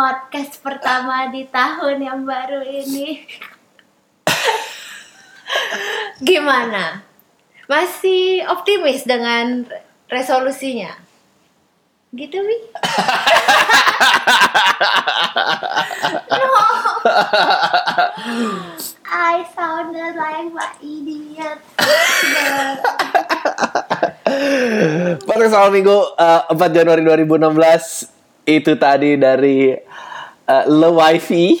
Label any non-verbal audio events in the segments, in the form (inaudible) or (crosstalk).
4 Januari 2016 Podcast pertama di tahun yang baru ini Gimana? Masih optimis dengan resolusinya? Gitu, Wi? no. (laughs) I sounded like my idiot. Podcast awal minggu uh, 4 Januari 2016 itu tadi dari uh, Le Wifi. (laughs)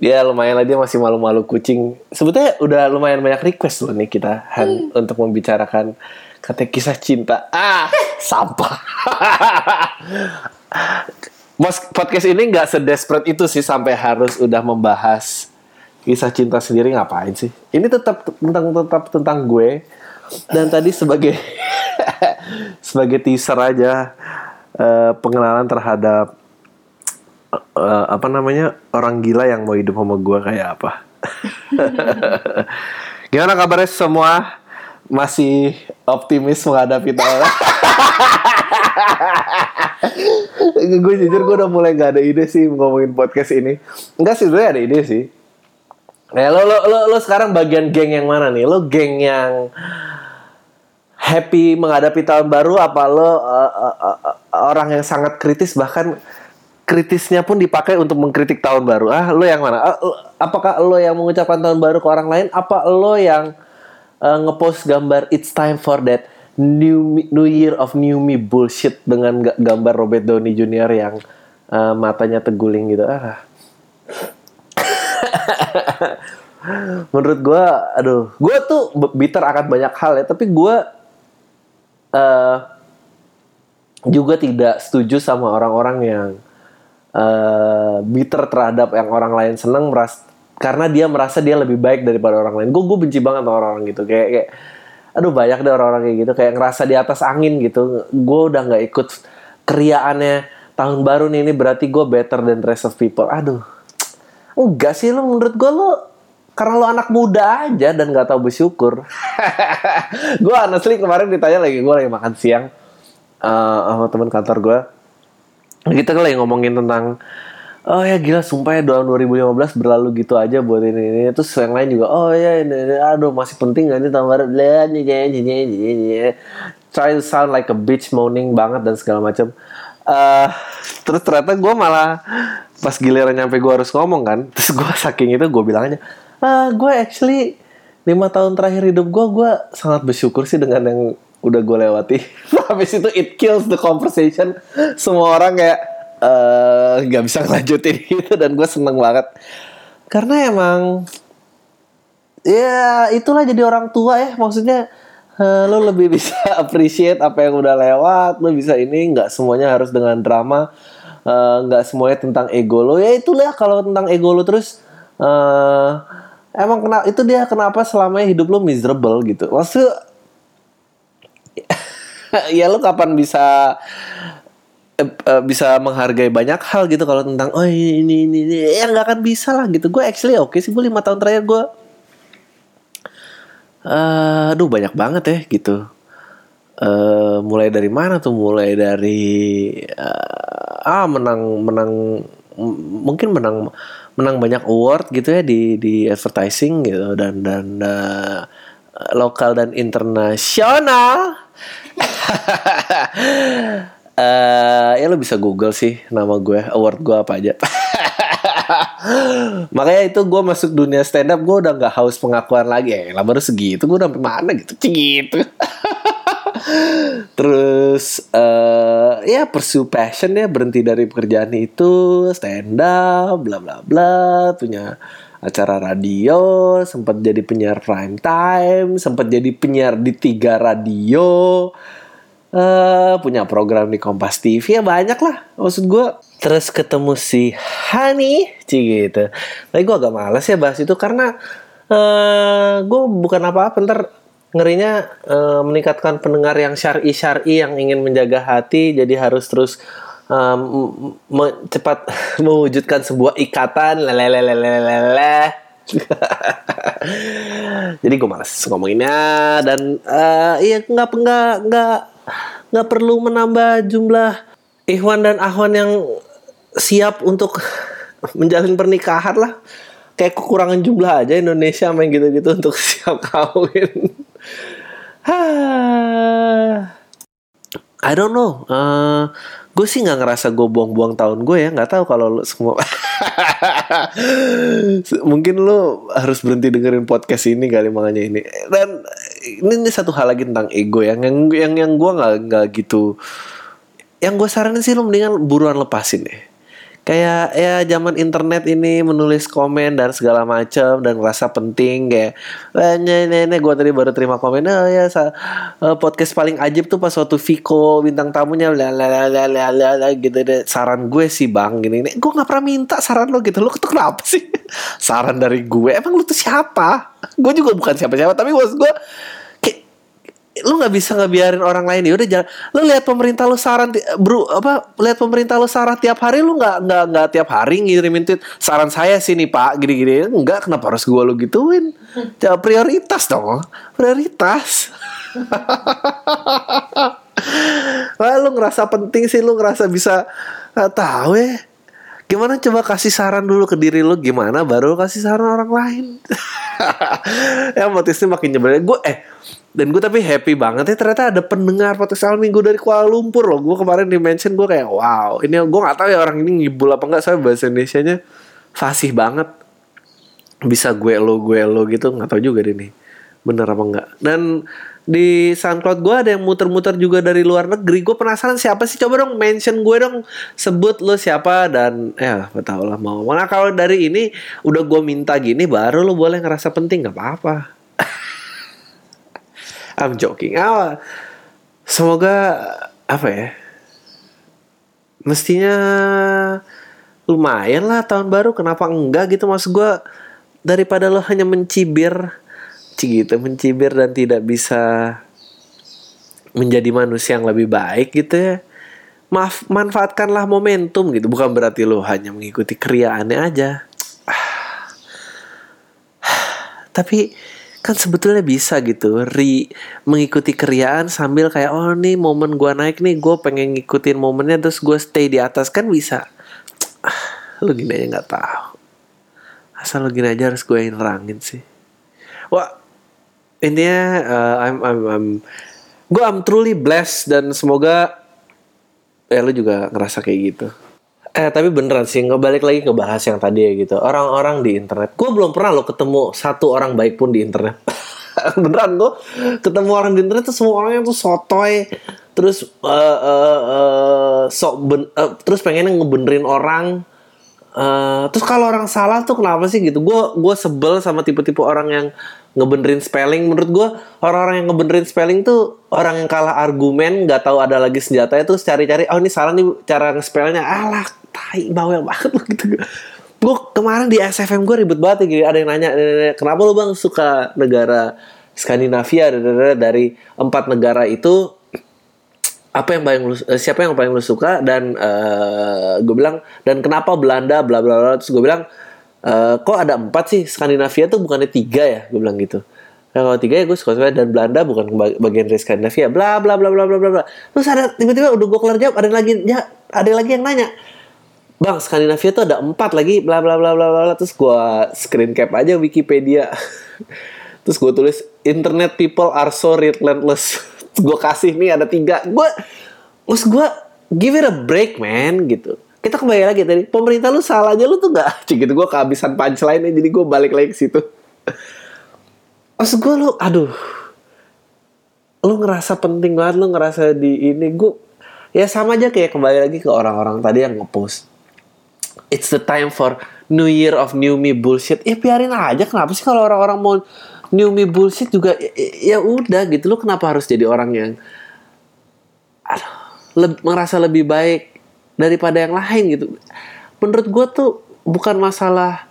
ya lumayan lah dia masih malu-malu kucing. Sebetulnya udah lumayan banyak request loh nih kita Han, untuk membicarakan kata kisah cinta. Ah, (laughs) sampah. Mas podcast ini nggak sedesperate itu sih sampai harus udah membahas kisah cinta sendiri ngapain sih? Ini tetap tentang tetap tentang gue dan tadi sebagai (laughs) sebagai teaser aja uh, pengenalan terhadap uh, apa namanya orang gila yang mau hidup sama gue kayak apa? (laughs) Gimana kabarnya semua? Masih optimis menghadapi tahun? (laughs) gue jujur gue udah mulai gak ada ide sih ngomongin podcast ini. Enggak sih, sebenarnya ada ide sih. Ya lo, lo lo lo sekarang bagian geng yang mana nih? Lo geng yang happy menghadapi tahun baru apa lo uh, uh, uh, orang yang sangat kritis bahkan kritisnya pun dipakai untuk mengkritik tahun baru. Ah, lo yang mana? Uh, apakah lo yang mengucapkan tahun baru ke orang lain apa lo yang uh, ngepost gambar it's time for that new new year of new me bullshit dengan gambar Robert Downey Jr. yang uh, matanya teguling gitu. Ah. (laughs) menurut gue aduh gue tuh bitter akan banyak hal ya tapi gue uh, juga tidak setuju sama orang-orang yang uh, bitter terhadap yang orang lain seneng meras karena dia merasa dia lebih baik daripada orang lain. Gue gue benci banget sama orang-orang gitu. Kayak kayak aduh banyak deh orang-orang kayak gitu. Kayak ngerasa di atas angin gitu. Gue udah nggak ikut keriaannya tahun baru nih ini berarti gue better than rest of people. Aduh. Enggak sih lo menurut gue lo karena lo anak muda aja dan nggak tahu bersyukur. (laughs) gue honestly kemarin ditanya lagi gue lagi makan siang uh, sama teman kantor gue. Kita lagi ngomongin tentang oh ya gila sumpah ya tahun 2015 berlalu gitu aja buat ini ini terus yang lain juga oh ya ini, ini aduh masih penting gak nih tahun baru try to sound like a bitch moaning banget dan segala macam uh, terus ternyata gue malah pas giliran nyampe gue harus ngomong kan (laughs) terus gue saking itu gue bilang aja uh, gue actually lima tahun terakhir hidup gue gue sangat bersyukur sih dengan yang udah gue lewati. (laughs) Habis itu it kills the conversation. Semua orang kayak nggak uh, bisa ngelanjutin (laughs) itu dan gue seneng banget. Karena emang ya itulah jadi orang tua ya. Maksudnya uh, lo lebih (laughs) bisa appreciate apa yang udah lewat lo bisa ini nggak semuanya harus dengan drama nggak uh, semuanya tentang ego lo. Ya itulah kalau tentang ego lo terus uh, emang kenapa itu dia kenapa selama hidup lo miserable gitu? Maksud (laughs) ya lo kapan bisa uh, bisa menghargai banyak hal gitu kalau tentang oh ini ini ini ya nggak akan bisa lah gitu. Gue actually oke okay sih gue lima tahun terakhir gue uh, aduh banyak banget ya gitu. Uh, mulai dari mana tuh? Mulai dari uh, ah menang menang mungkin menang menang banyak award gitu ya di di advertising gitu. Dan dan uh, lokal dan internasional. Uh, (laughs) ya lo bisa google sih nama gue award gue apa aja. (laughs) Makanya itu gue masuk dunia stand up gue udah nggak haus pengakuan lagi. Ya lah baru segitu gue udah mana gitu? Gitu (laughs) terus uh, ya pursue passion ya berhenti dari pekerjaan itu stand up bla bla bla punya acara radio sempat jadi penyiar prime time sempat jadi penyiar di tiga radio uh, punya program di Kompas TV ya banyak lah maksud gue terus ketemu si Hani cie gitu. Tapi gue agak males ya bahas itu karena uh, gue bukan apa-apa ntar ngerinya uh, meningkatkan pendengar yang syari syari yang ingin menjaga hati jadi harus terus um, cepat (laughs) mewujudkan sebuah ikatan. Lelelelelelele. (laughs) Jadi gue malas ngomonginnya dan uh, iya nggak nggak nggak nggak perlu menambah jumlah Ikhwan dan Ahwan yang siap untuk (laughs) menjalin pernikahan lah. Kayak kekurangan jumlah aja Indonesia main gitu-gitu untuk siap kawin (sighs) I don't know. Uh, gue sih nggak ngerasa gue buang-buang tahun gue ya. Nggak tahu kalau semua (laughs) mungkin lu harus berhenti dengerin podcast ini kali makanya ini. Dan ini, ini satu hal lagi tentang ego yang yang yang yang gue nggak nggak gitu. Yang gue saranin sih lu mendingan buruan lepasin deh kayak ya zaman internet ini menulis komen dan segala macam dan rasa penting kayak eh, nenek gue tadi baru terima komen oh ya sa, uh, podcast paling ajib tuh pas waktu Viko bintang tamunya lalalala gitu deh. Saran gue sih bang gini ini gue nggak pernah minta saran lo gitu. Lo tuh kenapa sih? (laughs) Saran dari gue emang lu tuh siapa? Gue juga bukan siapa-siapa tapi maksud gue lu nggak bisa ngebiarin orang lain. Ya udah jangan lu lihat pemerintah lu saran bro apa lihat pemerintah lu saran tiap hari lu nggak nggak nggak tiap hari ngirimin tweet saran saya sih nih pak gini gini enggak kenapa harus gua lu gituin? Jangan prioritas dong prioritas. (laughs) Wah, lu ngerasa penting sih lu ngerasa bisa nggak tahu ya gimana coba kasih saran dulu ke diri lu gimana baru kasih saran orang lain? (laughs) Ya motifnya makin nyebelin. Gue eh dan gue tapi happy banget ya ternyata ada pendengar podcast al minggu dari Kuala Lumpur loh. Gue kemarin di mention gue kayak wow ini gue nggak tahu ya orang ini ngibul apa enggak soalnya bahasa Indonesia nya fasih banget. Bisa gue lo gue lo gitu nggak tahu juga deh nih bener apa enggak dan di SoundCloud gue ada yang muter-muter juga dari luar negeri. Gue penasaran siapa sih? Coba dong mention gue dong. Sebut lo siapa dan ya tau lah mau. Mana kalau dari ini udah gue minta gini baru lo boleh ngerasa penting nggak apa-apa. (laughs) I'm joking. Ah, semoga apa ya? Mestinya lumayan lah tahun baru. Kenapa enggak gitu? Maksud gue daripada lo hanya mencibir gitu mencibir dan tidak bisa menjadi manusia yang lebih baik gitu ya. Maaf manfaatkanlah momentum gitu. Bukan berarti lo hanya mengikuti kriaannya aja. Tapi kan sebetulnya bisa gitu ri mengikuti kriaan sambil kayak oh nih momen gua naik nih gue pengen ngikutin momennya terus gue stay di atas. Kan bisa. Lo gini aja nggak tahu. Asal lo gini aja harus gue nerangin sih. Wah intinya uh, I'm I'm I'm gue I'm truly blessed dan semoga ya lu juga ngerasa kayak gitu. Eh tapi beneran sih nggak balik lagi ke bahas yang tadi ya gitu. Orang-orang di internet, gue belum pernah lo ketemu satu orang baik pun di internet. (laughs) beneran gue ketemu orang di internet tuh semua orangnya tuh sotoy, terus uh, uh, uh, sok ben, uh, terus pengen ngebenerin orang. Uh, terus kalau orang salah tuh kenapa sih gitu? Gue gue sebel sama tipe-tipe orang yang ngebenerin spelling. Menurut gue orang-orang yang ngebenerin spelling tuh orang yang kalah argumen nggak tahu ada lagi senjata itu cari-cari oh ini salah nih cara nge-spellnya. Alah tai bawel banget lo gitu. Gue kemarin di SFM gue ribet banget gitu ada yang nanya kenapa lo bang suka negara Skandinavia? Dari empat negara itu apa yang paling lu, eh, siapa yang paling lu suka dan uh, gue bilang dan kenapa Belanda bla bla bla terus gue bilang Uh, kok ada empat sih? Skandinavia tuh bukannya tiga ya? Gue bilang gitu. Nah, kalau tiga ya gue suka suka dan Belanda bukan bagian dari Skandinavia. Bla bla bla bla bla bla bla. Terus ada tiba-tiba udah gue kelar jawab ada lagi ya ada lagi yang nanya bang Skandinavia tuh ada empat lagi? Bla bla bla bla bla terus gue screen cap aja Wikipedia. (laughs) Terus gue tulis internet people are so relentless. (laughs) Gue kasih nih ada tiga. Gue terus gue give it a break man gitu. Kita kembali lagi tadi pemerintah lu salah aja lu tuh nggak (laughs) gitu gue kehabisan punchline jadi gue balik lagi ke situ. (laughs) Maksud gue lu aduh. Lu ngerasa penting banget lu ngerasa di ini gue ya sama aja kayak kembali lagi ke orang-orang tadi yang ngepost. It's the time for new year of new me bullshit. Ya biarin aja kenapa sih kalau orang-orang mau new me bullshit juga ya, ya udah gitu. Lu kenapa harus jadi orang yang aduh, le merasa lebih baik daripada yang lain gitu? Menurut gue tuh bukan masalah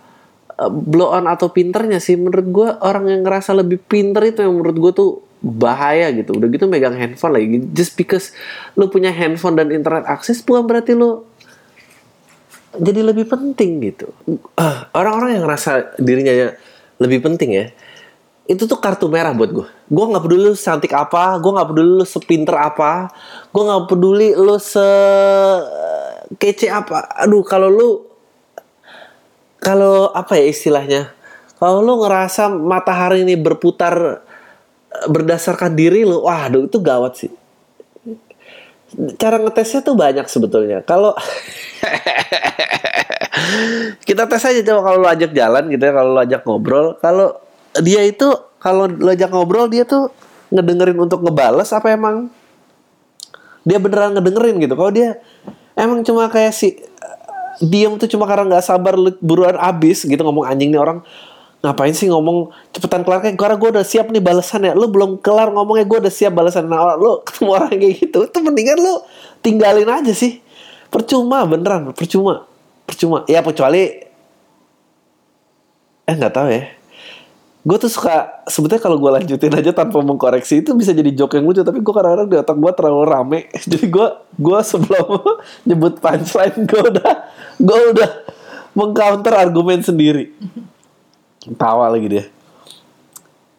uh, blow on atau pinternya sih. Menurut gue orang yang ngerasa lebih pinter itu yang menurut gue tuh bahaya gitu. Udah gitu megang handphone lagi. Just because lu punya handphone dan internet akses bukan berarti lu jadi lebih penting gitu. Orang-orang uh, yang ngerasa dirinya lebih penting ya itu tuh kartu merah buat gue. Gue nggak peduli lu cantik apa, gue nggak peduli lu sepinter apa, gue nggak peduli lu se kece apa. Aduh kalau lu kalau apa ya istilahnya? Kalau lu ngerasa matahari ini berputar berdasarkan diri lu, waduh itu gawat sih. Cara ngetesnya tuh banyak sebetulnya. Kalau (laughs) kita tes aja coba kalau lu ajak jalan gitu ya, kalau lu ajak ngobrol, kalau dia itu kalau lu ajak ngobrol dia tuh ngedengerin untuk ngebales apa emang? Dia beneran ngedengerin gitu. Kalau dia emang cuma kayak si diem tuh cuma karena nggak sabar buruan abis gitu ngomong anjing nih orang ngapain sih ngomong cepetan kelar? Kayak karena gue udah siap nih balasannya lu belum kelar ngomongnya gue udah siap balasan nah lu (laughs) ketemu orang kayak gitu itu mendingan lu tinggalin aja sih. Percuma beneran percuma. Percuma. Ya kecuali eh nggak tahu ya gue tuh suka sebetulnya kalau gue lanjutin aja tanpa mengkoreksi itu bisa jadi joke yang lucu tapi gue kadang-kadang di otak gue terlalu rame. (laughs) Jadi gue gue sebelum (laughs) nyebut punchline gue udah gue udah mengcounter argumen sendiri. Tawa lagi dia.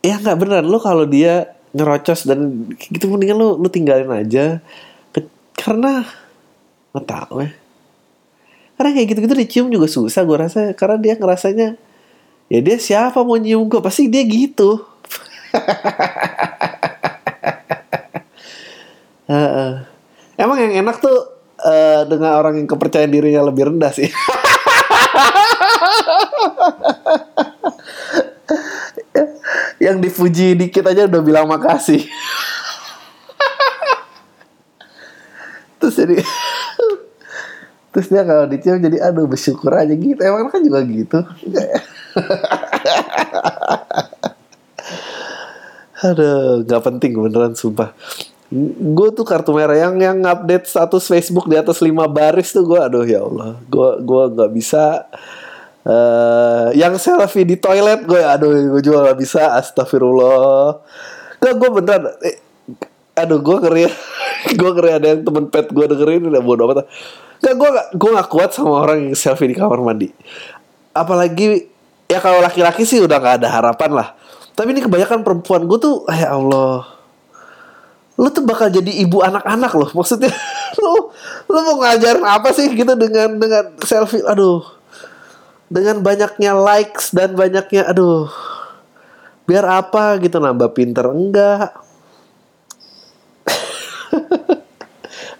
Ya nggak benar lo kalau dia nyerocos dan gitu mendingan lo lu tinggalin aja. Ke- karena nggak tahu ya. Karena kayak gitu-gitu dicium juga susah gue rasa. Karena dia ngerasanya ya dia siapa mau nyium gue pasti dia gitu. (laughs) Heeh. emang yang enak tuh eh, dengan orang yang kepercayaan dirinya lebih rendah sih. (laughs) Yang dipuji dikit aja udah bilang makasih. (laughs) Terus jadi terus dia kalau dicium jadi aduh bersyukur aja. Gitu. Emang kan juga gitu (laughs) aduh nggak penting beneran sumpah. Gue tuh kartu merah yang yang update status Facebook di atas lima baris tuh gue aduh ya Allah. Gue gua nggak bisa eh yang selfie di toilet gue aduh gue juga nggak bisa astagfirullah. Gak gue beneran eh, aduh gue ngeri (laughs) gue ngeri ada yang temen pet gue dengerin udah bodo amat. Gak gue gak gue gak kuat sama orang yang selfie di kamar mandi. Apalagi ya kalau laki-laki sih udah nggak ada harapan lah. Tapi ini kebanyakan perempuan gue tuh ya Allah lu tuh bakal jadi ibu anak-anak loh. (laughs) Maksudnya lu lu mau ngajarin apa sih gitu dengan dengan selfie? Aduh. Dengan banyaknya likes dan banyaknya aduh. Biar apa gitu nambah pinter? Enggak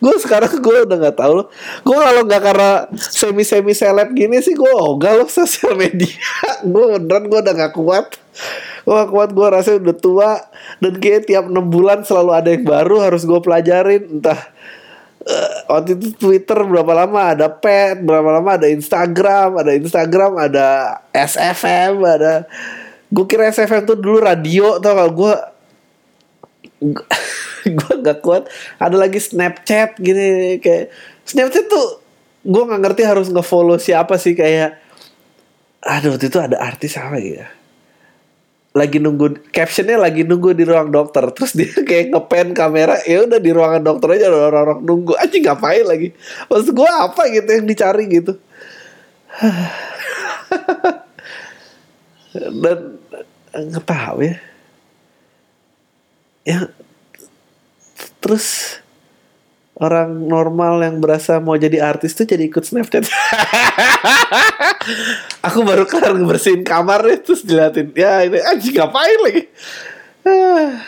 gue sekarang gue udah nggak tahu loh. Gue kalau nggak karena semi semi seleb gini sih gue ogah loh sosial media. (laughs) Gue beneran gue udah nggak kuat. Gue gak kuat gue rasanya udah tua. Dan kayak tiap enam bulan selalu ada yang baru harus gue pelajarin. Entah eh, waktu itu Twitter berapa lama ada pet berapa lama ada Instagram ada Instagram ada SFM ada gue kira SFM tuh dulu radio tau gak gue (laughs) (laughs) gue gak kuat. Ada lagi Snapchat gini kayak Snapchat tuh gue nggak ngerti harus ngefollow siapa sih kayak aduh waktu itu ada artis apa ya? Lagi nunggu captionnya lagi nunggu di ruang dokter. Terus dia (laughs) kayak ngepen kamera ya udah di ruangan dokter aja ada orang-orang nunggu. Aja ngapain lagi? Maksud gue apa gitu yang dicari gitu? (sighs) Dan nggak tahu ya. Ya terus orang normal yang berasa mau jadi artis tuh jadi ikut Snapchat. (laughs) Aku baru kelar ngebersihin kamar nih terus diliatin. Ya ini anjing ngapain lagi? Ah,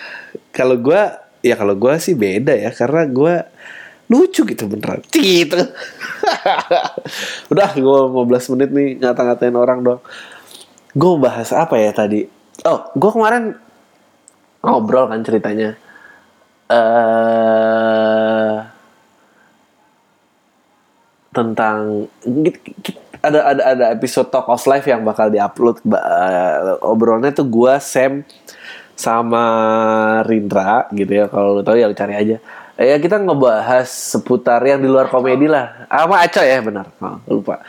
kalau gua ya kalau gua sih beda ya karena gua lucu gitu beneran. (laughs) Gitu. Udah gua 15 menit nih ngata-ngatain orang dong. Gue bahas apa ya tadi? Oh, gua kemarin ngobrol kan ceritanya. Eh tentang ada ada ada episode Talk of Life yang bakal diupload ba- obrolannya tuh gua Sam sama Rindra gitu ya. Kalau lu tahu ya lu cari aja. Ya kita ngebahas seputar yang di luar komedi lah. Sama Aco ya benar. Oh, lupa.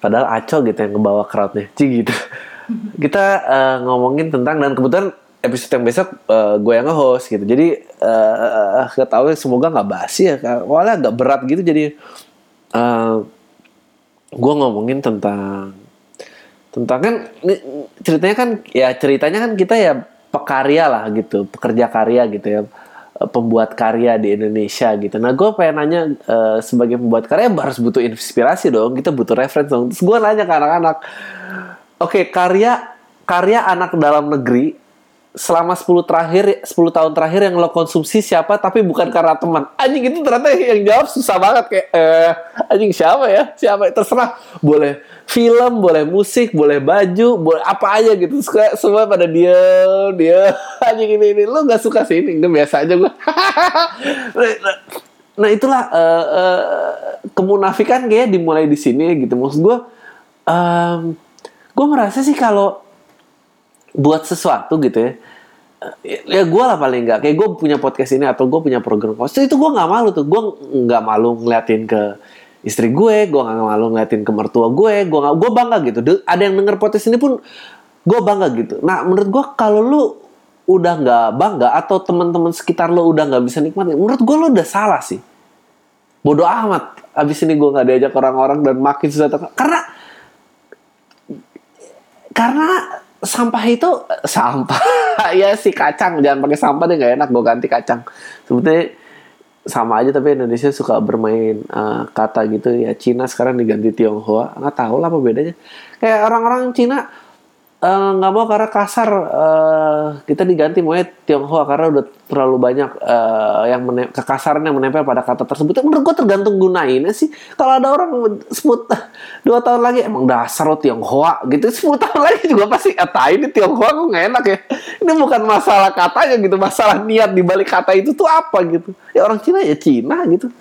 Padahal Aco gitu yang ngebawa crowdnya. Ci gitu. (laughs) Kita eh, ngomongin tentang dan kebetulan episode yang besok eh, gue yang nge-host gitu. Jadi gak tahu semoga nggak basi ya awalnya agak berat gitu jadi eh gue ngomongin tentang tentang kan ceritanya kan ya ceritanya kan kita ya pekarya lah gitu pekerja karya gitu ya pembuat karya di Indonesia gitu. Nah gue pengen nanya eh, sebagai pembuat karya harus butuh inspirasi dong kita butuh reference dong. Terus gue nanya ke anak-anak oke karya karya anak dalam negeri selama 10 terakhir 10 tahun terakhir yang lo konsumsi siapa tapi bukan karena teman. Anjing itu ternyata yang jawab susah banget kayak eh anjing siapa ya? Siapa? Terserah. Boleh film boleh musik boleh baju boleh apa aja gitu. Suka- semua pada dia dia (laughs) anjing ini ini. Lo nggak suka sih ini Nggak, biasa aja gue (laughs) nah itulah eh, eh, kemunafikan kayak dimulai di sini gitu. Maksud gue em, gue merasa sih kalau buat sesuatu gitu ya. Eh, ya gue lah paling nggak. Kayak gue punya podcast ini atau gue punya program podcast itu gue nggak malu tuh. Gue nggak malu ngeliatin ke istri gue gue nggak malu ngeliatin ke mertua gue gue nggak gue bangga gitu. De- ada yang denger podcast ini pun gue bangga gitu. Nah menurut gue kalau lu udah nggak bangga atau teman-teman sekitar lo udah nggak bisa nikmatin menurut gue lo udah salah sih. Bodoh amat. Abis ini gue nggak diajak orang-orang dan makin susah karena karena sampah itu sampah. (laughs) Ya si kacang. Jangan pakai sampah deh nggak enak. Gue ganti kacang. Sebetulnya sama aja tapi Indonesia suka bermain eh, kata gitu ya. Cina sekarang diganti Tionghoa. Nggak tahu lah apa bedanya. Kayak orang-orang Cina eh, nggak mau karena kasar. Eh, kita diganti maunya Tionghoa karena udah terlalu banyak eh, yang kekasaran yang menempel pada kata tersebut. Menurut gue tergantung gunainnya sih. Kalau ada orang sebut dua tahun lagi emang dasar lo Tionghoa gitu. 10 tahun lagi juga pasti kata ini Tionghoa kok nggak enak ya? Ini bukan masalah katanya gitu masalah niat di balik kata itu tuh apa gitu. Ya orang Cina ya Cina gitu.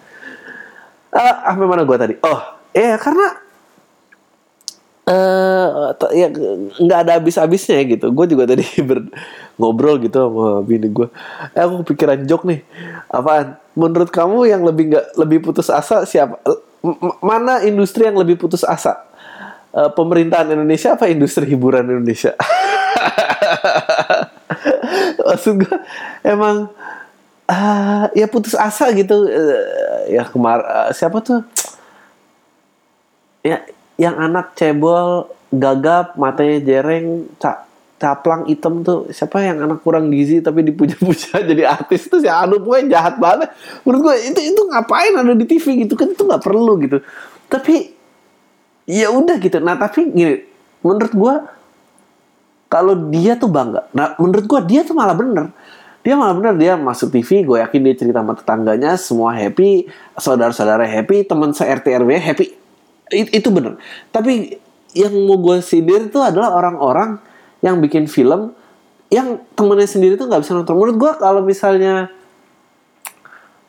Eh, apa mana gue tadi? Oh ya karena t- ya nggak ada habis-habisnya gitu. Gue juga tadi (laughs) ber, ngobrol gitu sama bini gue. Eh aku kepikiran jok nih. Apaan? Menurut kamu yang lebih nggak lebih putus asa siapa? Mana industri yang lebih putus asa? Eh, pemerintahan Indonesia apa industri hiburan Indonesia? (laughs) Maksud gue emang ah, ya putus asa gitu. Eh, ya kemar eh, siapa tuh? ya yang anak cebol gagap matanya jereng ca caplang hitam tuh. Siapa yang anak kurang gizi tapi dipuja-puja (laughs) jadi artis tuh si Anu pokoknya jahat banget. Menurut gue itu itu ngapain ada di TV gitu kan? Itu nggak perlu gitu. Tapi ya udah gitu. Nah tapi gini menurut gue kalau dia tuh bangga. Nah menurut gue dia tuh malah bener. Dia malah bener. Dia masuk TV gue yakin dia cerita sama tetangganya semua happy saudara-saudara happy teman se RT RW happy It- itu bener tapi yang mau gue sindir itu adalah orang-orang yang bikin film yang temennya sendiri tuh nggak bisa nonton menurut gue kalau misalnya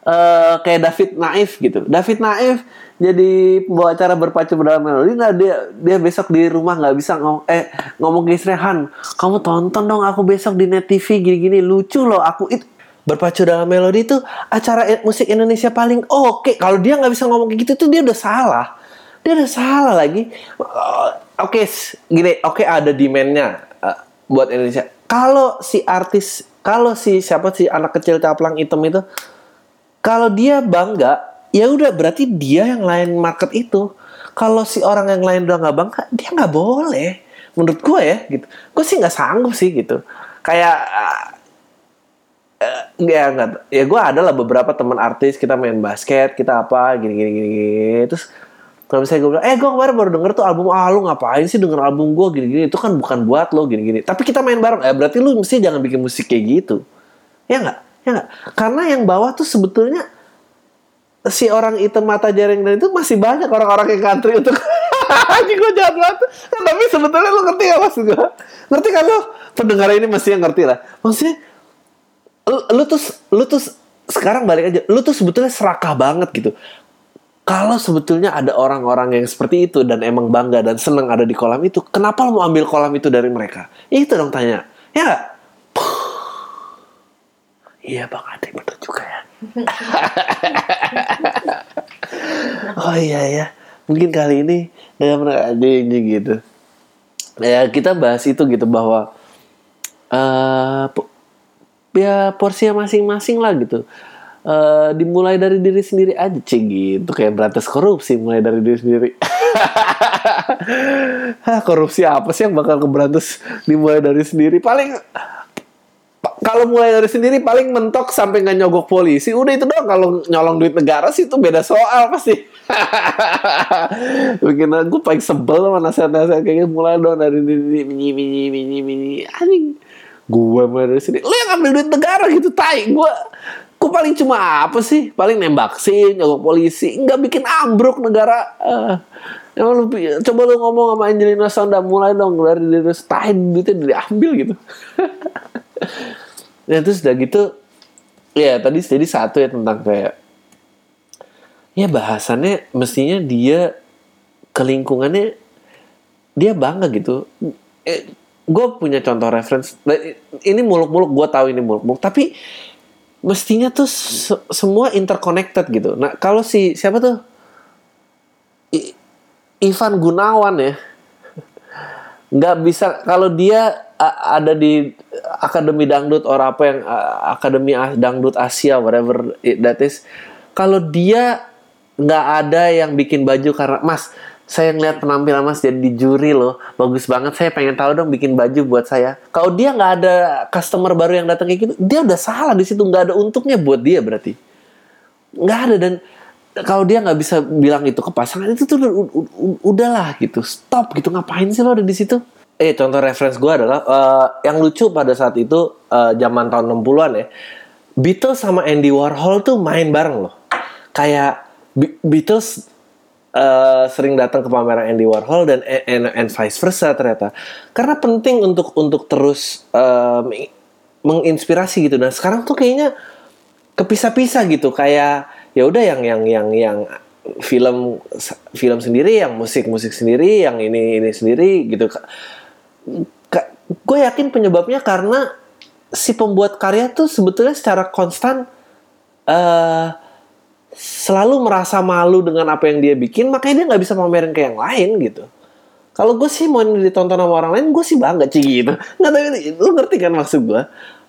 eh kayak David Naif gitu. David Naif jadi pembawa acara berpacu dalam melodi. Nah dia dia besok di rumah nggak bisa ngomong eh ngomong ke istri Han, kamu tonton dong aku besok di net TV gini-gini lucu loh aku itu berpacu dalam melodi itu acara musik Indonesia paling oke. Kalau dia nggak bisa ngomong kayak gitu tuh dia udah salah. Dia udah salah lagi. Eh, Oke, s- gini, oke ada demandnya eh, buat Indonesia. Kalau si artis, kalau si siapa sih anak kecil caplang hitam itu kalau dia bangga ya udah berarti dia yang lain market itu kalau si orang yang lain udah nggak bangga dia nggak boleh menurut gue ya gitu gue sih nggak sanggup sih gitu kayak eh, ya nggak ya gue adalah beberapa teman artis kita main basket kita apa gini gini gini, gini. terus kalau misalnya gue bilang, eh gue kemarin baru denger tuh album, ah lu ngapain sih denger album gue gini-gini, itu kan bukan buat lo gini-gini. Tapi kita main bareng, eh berarti lu mesti jangan bikin musik kayak gitu. Ya nggak? Ya nggak? Karena yang bawah tuh sebetulnya si orang hitam mata jaring dan itu masih banyak orang-orang yang country untuk (laughs) Anjing gue jahat banget Nah, Tapi sebetulnya lu ngerti gak maksud gue Ngerti kan lo Pendengar ini mesti yang ngerti lah Maksudnya lu tuh Lu tuh Sekarang balik aja Lu tuh sebetulnya serakah banget gitu Kalau sebetulnya ada orang-orang yang seperti itu Dan emang bangga dan seneng ada di kolam itu Kenapa lu mau ambil kolam itu dari mereka? Itu dong tanya. Ya? Iya Bang Ade betul juga ya. (laughs) Oh iya ya. Mungkin kali ini dengan adanya gitu. Ya kita bahas itu gitu bahwa po- ya porsinya masing-masing lah gitu Eh dimulai dari diri sendiri aja cing gitu kayak berantas korupsi mulai dari diri sendiri (laughs) korupsi apa sih yang bakal keberantas dimulai dari sendiri? Paling pa- kalau mulai dari sendiri paling mentok sampai nggak nyogok polisi. Udah itu doang. Kalau nyolong duit negara sih itu beda soal pasti. (laughs) Bikin aku paling sebel sama nasihat-nasihat kayak gitu. Mulai dong dari ini, mini, mini, mini, mini. Anjing. Gue mulai dari sini. Lu yang ambil duit negara gitu, tai. Gue Gue paling cuma apa sih? Paling nembak sih, nyogok polisi. Nggak bikin ambruk negara. Eh, emang lu, coba lu ngomong sama Angelina Sonda. Mulai dong dari diri setahun duitnya diambil gitu. Nah (laughs) terus udah gitu Ya tadi jadi satu ya tentang kayak Ya bahasannya mestinya dia ke lingkungannya Dia bangga gitu eh, Gue punya contoh reference Ini muluk-muluk gue tahu ini muluk-muluk Tapi mestinya tuh se- semua interconnected gitu. Nah kalau si siapa tuh? I- Ivan Gunawan ya. Nggak bisa kalau dia ada di akademi dangdut orang apa yang akademi dangdut Asia whatever it, that is. Kalau dia nggak ada yang bikin baju karena mas saya ngeliat penampilan mas jadi di juri loh. Bagus banget. Saya pengen tahu dong bikin baju buat saya. Kalau dia nggak ada customer baru yang datang kayak gitu dia udah salah di situ. Nggak ada untungnya buat dia berarti. Nggak ada. Dan kalau dia nggak bisa bilang itu ke pasangan itu tuh udah- udahlah gitu. Stop gitu. Ngapain sih lo ada di situ? Eh contoh reference gue adalah eh, yang lucu pada saat itu eh, zaman tahun 60-an ya Beatles sama Andy Warhol tuh main bareng loh. Kayak Be- Beatles eh, sering datang ke pameran Andy Warhol dan and, and vice versa ternyata. Karena penting untuk untuk terus meng- menginspirasi gitu. Dan sekarang tuh kayaknya kepisah-pisah gitu. Kayak ya udah yang yang yang yang film film sendiri yang musik musik sendiri yang ini ini sendiri gitu. Gue yakin penyebabnya karena si pembuat karya tuh sebetulnya secara konstan eh selalu merasa malu dengan apa yang dia bikin makanya dia nggak bisa pamerin ke yang lain gitu. Kalau gue sih mau ditonton sama orang lain gue sih bangga sih gitu. Nggak tahu lu ngerti kan maksud gue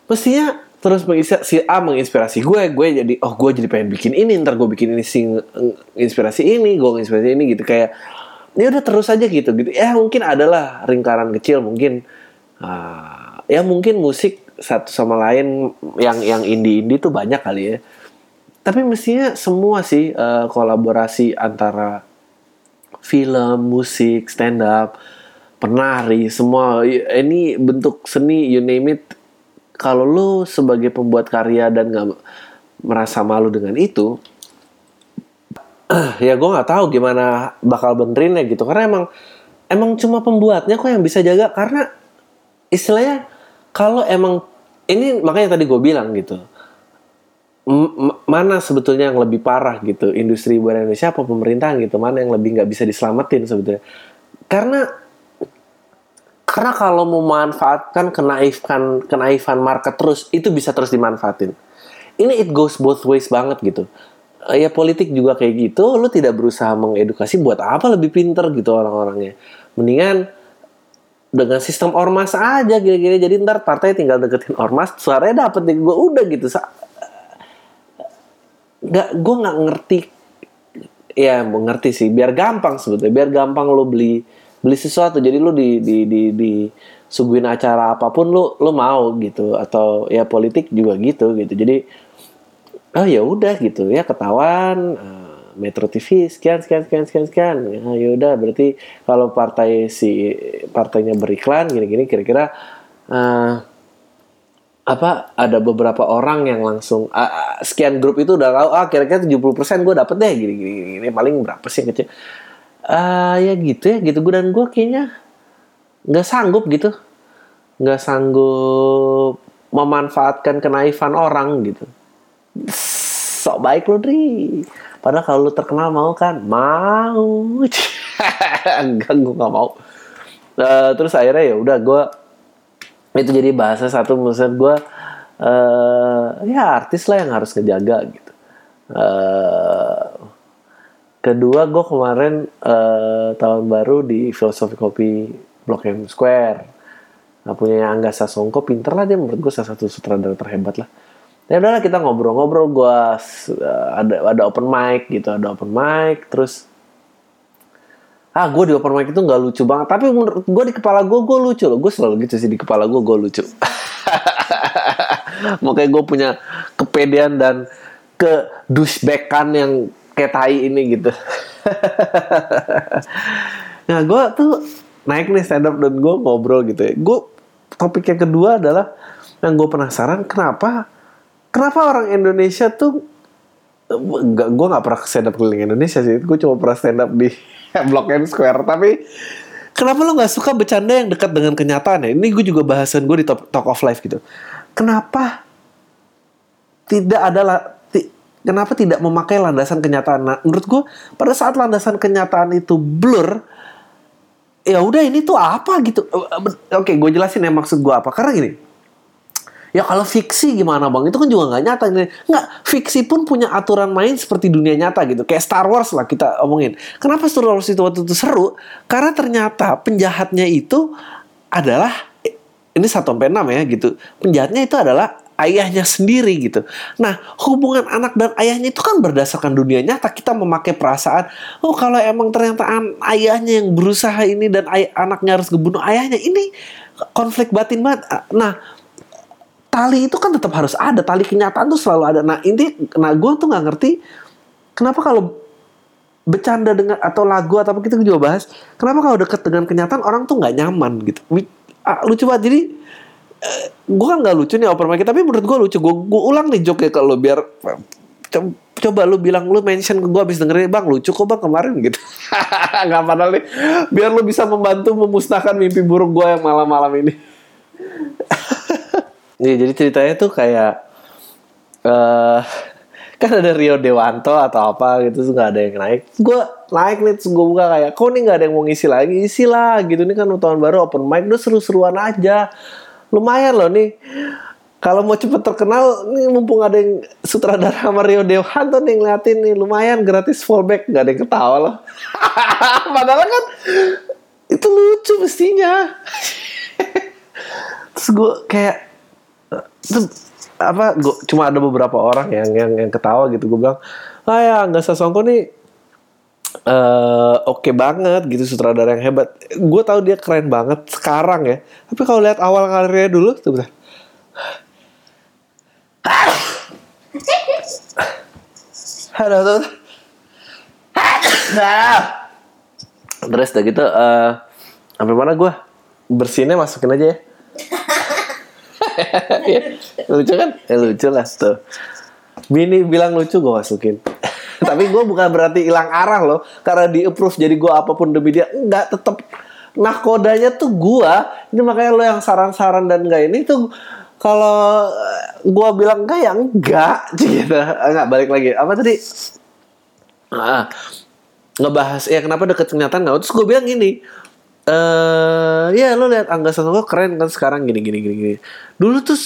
mestinya terus si A menginspirasi gue gue jadi oh gue jadi pengen bikin ini ntar gue bikin ini sing inspirasi ini gue inspirasi ini gitu. Kayak ya udah terus aja gitu gitu. Ya mungkin adalah lingkaran kecil mungkin. Ah, ya mungkin musik satu sama lain yang yang indie indie tuh banyak kali ya tapi mestinya semua sih eh, kolaborasi antara film musik stand up penari semua ini bentuk seni you name it. Kalau lu sebagai pembuat karya dan nggak merasa malu dengan itu (clears throat) ya gue nggak tahu gimana bakal benerinnya gitu. Karena emang emang cuma pembuatnya kok yang bisa jaga. Karena istilahnya kalau emang ini makanya tadi gue bilang gitu mana sebetulnya yang lebih parah gitu industri hiburan Indonesia apa pemerintahan gitu mana yang lebih nggak bisa diselamatin sebetulnya. Karena karena kalau memanfaatkan kenaifan kenaifan market terus itu bisa terus dimanfaatin. Ini it goes both ways banget gitu. Eh, ya politik juga kayak gitu lu tidak berusaha mengedukasi buat apa lebih pinter gitu orang-orangnya. Mendingan dengan sistem ormas aja gini-gini jadi ntar partai tinggal deketin ormas suaranya dapet nih gue udah gitu nggak gue nggak ngerti. Ya mau ngerti sih. Biar gampang sebetulnya. Biar gampang lo beli beli sesuatu. Jadi lo di di di di suguhin acara apa pun lo lo mau gitu. Atau ya politik juga gitu gitu. Jadi oh ya udah gitu. Ya ketahuan eh, Metro TV sekian sekian sekian sekian sekian. Ya ya udah. Berarti kalau partai si partainya beriklan gini-gini kira-kira eh, apa ada beberapa orang yang langsung ah, ah, sekian grup itu udah tahu ah kira-kira 70% gue dapet deh gini, gini gini paling berapa sih yang kecil. Ah ya gitu ya gitu gue dan gue kayaknya nggak sanggup gitu. Nggak sanggup memanfaatkan kenaifan orang gitu. Sok baik lu Dri. Padahal kalau lu terkenal mau kan mau. (laughs) Enggak gue nggak mau. Eh, terus akhirnya ya udah gue itu jadi bahasa satu maksud gue eh ya artis lah yang harus ngejaga gitu. Eh kedua gue kemarin eh, tahun baru di filosofi kopi Blok M Square. Nah, punya Angga Sasongko pinter lah dia menurut gue salah satu sutradara terhebat lah. Ya udahlah kita ngobrol-ngobrol gue ada ada open mic gitu ada open mic terus ah gue di open mic itu nggak lucu banget. Tapi menurut gue di kepala gue gue lucu loh. Gue selalu gitu sih di kepala gue gue lucu. (laughs) Makanya gue punya kepedean dan ke yang kayak tai ini gitu. (laughs) Nah gue tuh naik nih stand up dan gue ngobrol gitu ya. Gue topik yang kedua adalah yang gue penasaran kenapa kenapa orang Indonesia tuh nggak gue nggak pernah stand up keliling Indonesia sih. Gue cuma pernah stand up di (laughs) Blok M Square. Tapi kenapa lo nggak suka bercanda yang dekat dengan kenyataan ya? Ini gue juga bahasan gue di Talk, Talk of Life gitu. Kenapa tidak ada kenapa tidak memakai landasan kenyataan? Nah, menurut gue pada saat landasan kenyataan itu blur ya udah ini tuh apa gitu? Oke gue jelasin ya maksud gue apa. Karena gini Ya kalau fiksi gimana bang? Itu kan juga nggak nyata. Nggak, fiksi pun punya aturan main seperti dunia nyata gitu. Kayak Star Wars lah kita omongin. Kenapa Star Wars itu waktu itu seru? Karena ternyata penjahatnya itu adalah ini satu sampai enam ya gitu. Penjahatnya itu adalah ayahnya sendiri gitu. Nah, hubungan anak dan ayahnya itu kan berdasarkan dunia nyata. Kita memakai perasaan, oh kalau emang ternyata ayahnya yang berusaha ini dan ay- anaknya harus ngebunuh ayahnya, ini konflik batin banget. Nah, tali itu kan tetap harus ada tali kenyataan tuh selalu ada. Nah ini nah gue tuh nggak ngerti kenapa kalau bercanda dengan atau lagu atau apa kita juga bahas kenapa kalau deket dengan kenyataan orang tuh nggak nyaman gitu. Ah, lucu banget. Jadi eh, gue kan nggak lucu nih open mic tapi menurut gue lucu. Gue ulang nih joke kalau biar co- coba lu bilang lu mention ke gue abis dengerin bang lucu kok bang kemarin gitu. (laughs) Nggak padahal nih. Biar lu bisa membantu memusnahkan mimpi buruk gue yang malam-malam ini Nih, jadi ceritanya tuh kayak eh (laughs) kan ada Rio Dewanto atau apa gitu nggak ada yang naik. Gue naik nih gue buka kayak, kok nih nggak ada yang mau ngisi lagi, isi lah gitu nih kan tahun baru open mic, udah seru-seruan aja. Lumayan loh nih. Kalau mau cepet terkenal, nih mumpung ada yang sutradara sama Rio Dewanto nih ngeliatin nih, lumayan gratis fallback, nggak ada yang ketawa loh. (laughs) Padahal kan itu lucu mestinya. (laughs) Terus gue kayak itu apa gua, cuma ada beberapa orang yang yang yang ketawa gitu. Gue bilang ah ya nggak sasongko nih. Eh oke banget gitu sutradara yang hebat. Gue tahu dia keren banget sekarang ya. Tapi kalau lihat awal karirnya dulu tuh bentar. Aduh, tuh. Terus udah gitu eh sampai mana gue bersinnya masukin aja Ya, lucu kan? Ya lucu lah tuh. Bini bilang lucu gue masukin. (laughs) Tapi gue bukan berarti hilang arah loh. Karena di approve jadi gue apa pun demi dia. Enggak, tetap nakodanya tuh gue. Ini makanya lo yang saran-saran dan enggak ini tuh kalau gue bilang enggak ya enggak (laughs) gitu. Enggak balik lagi. Apa tadi? Ah, ngebahas ya kenapa deket kenyataan nggak? Terus gue bilang gini, eh ya lo lihat Angga Sasongko keren kan sekarang gini gini gini gini. Dulu tuh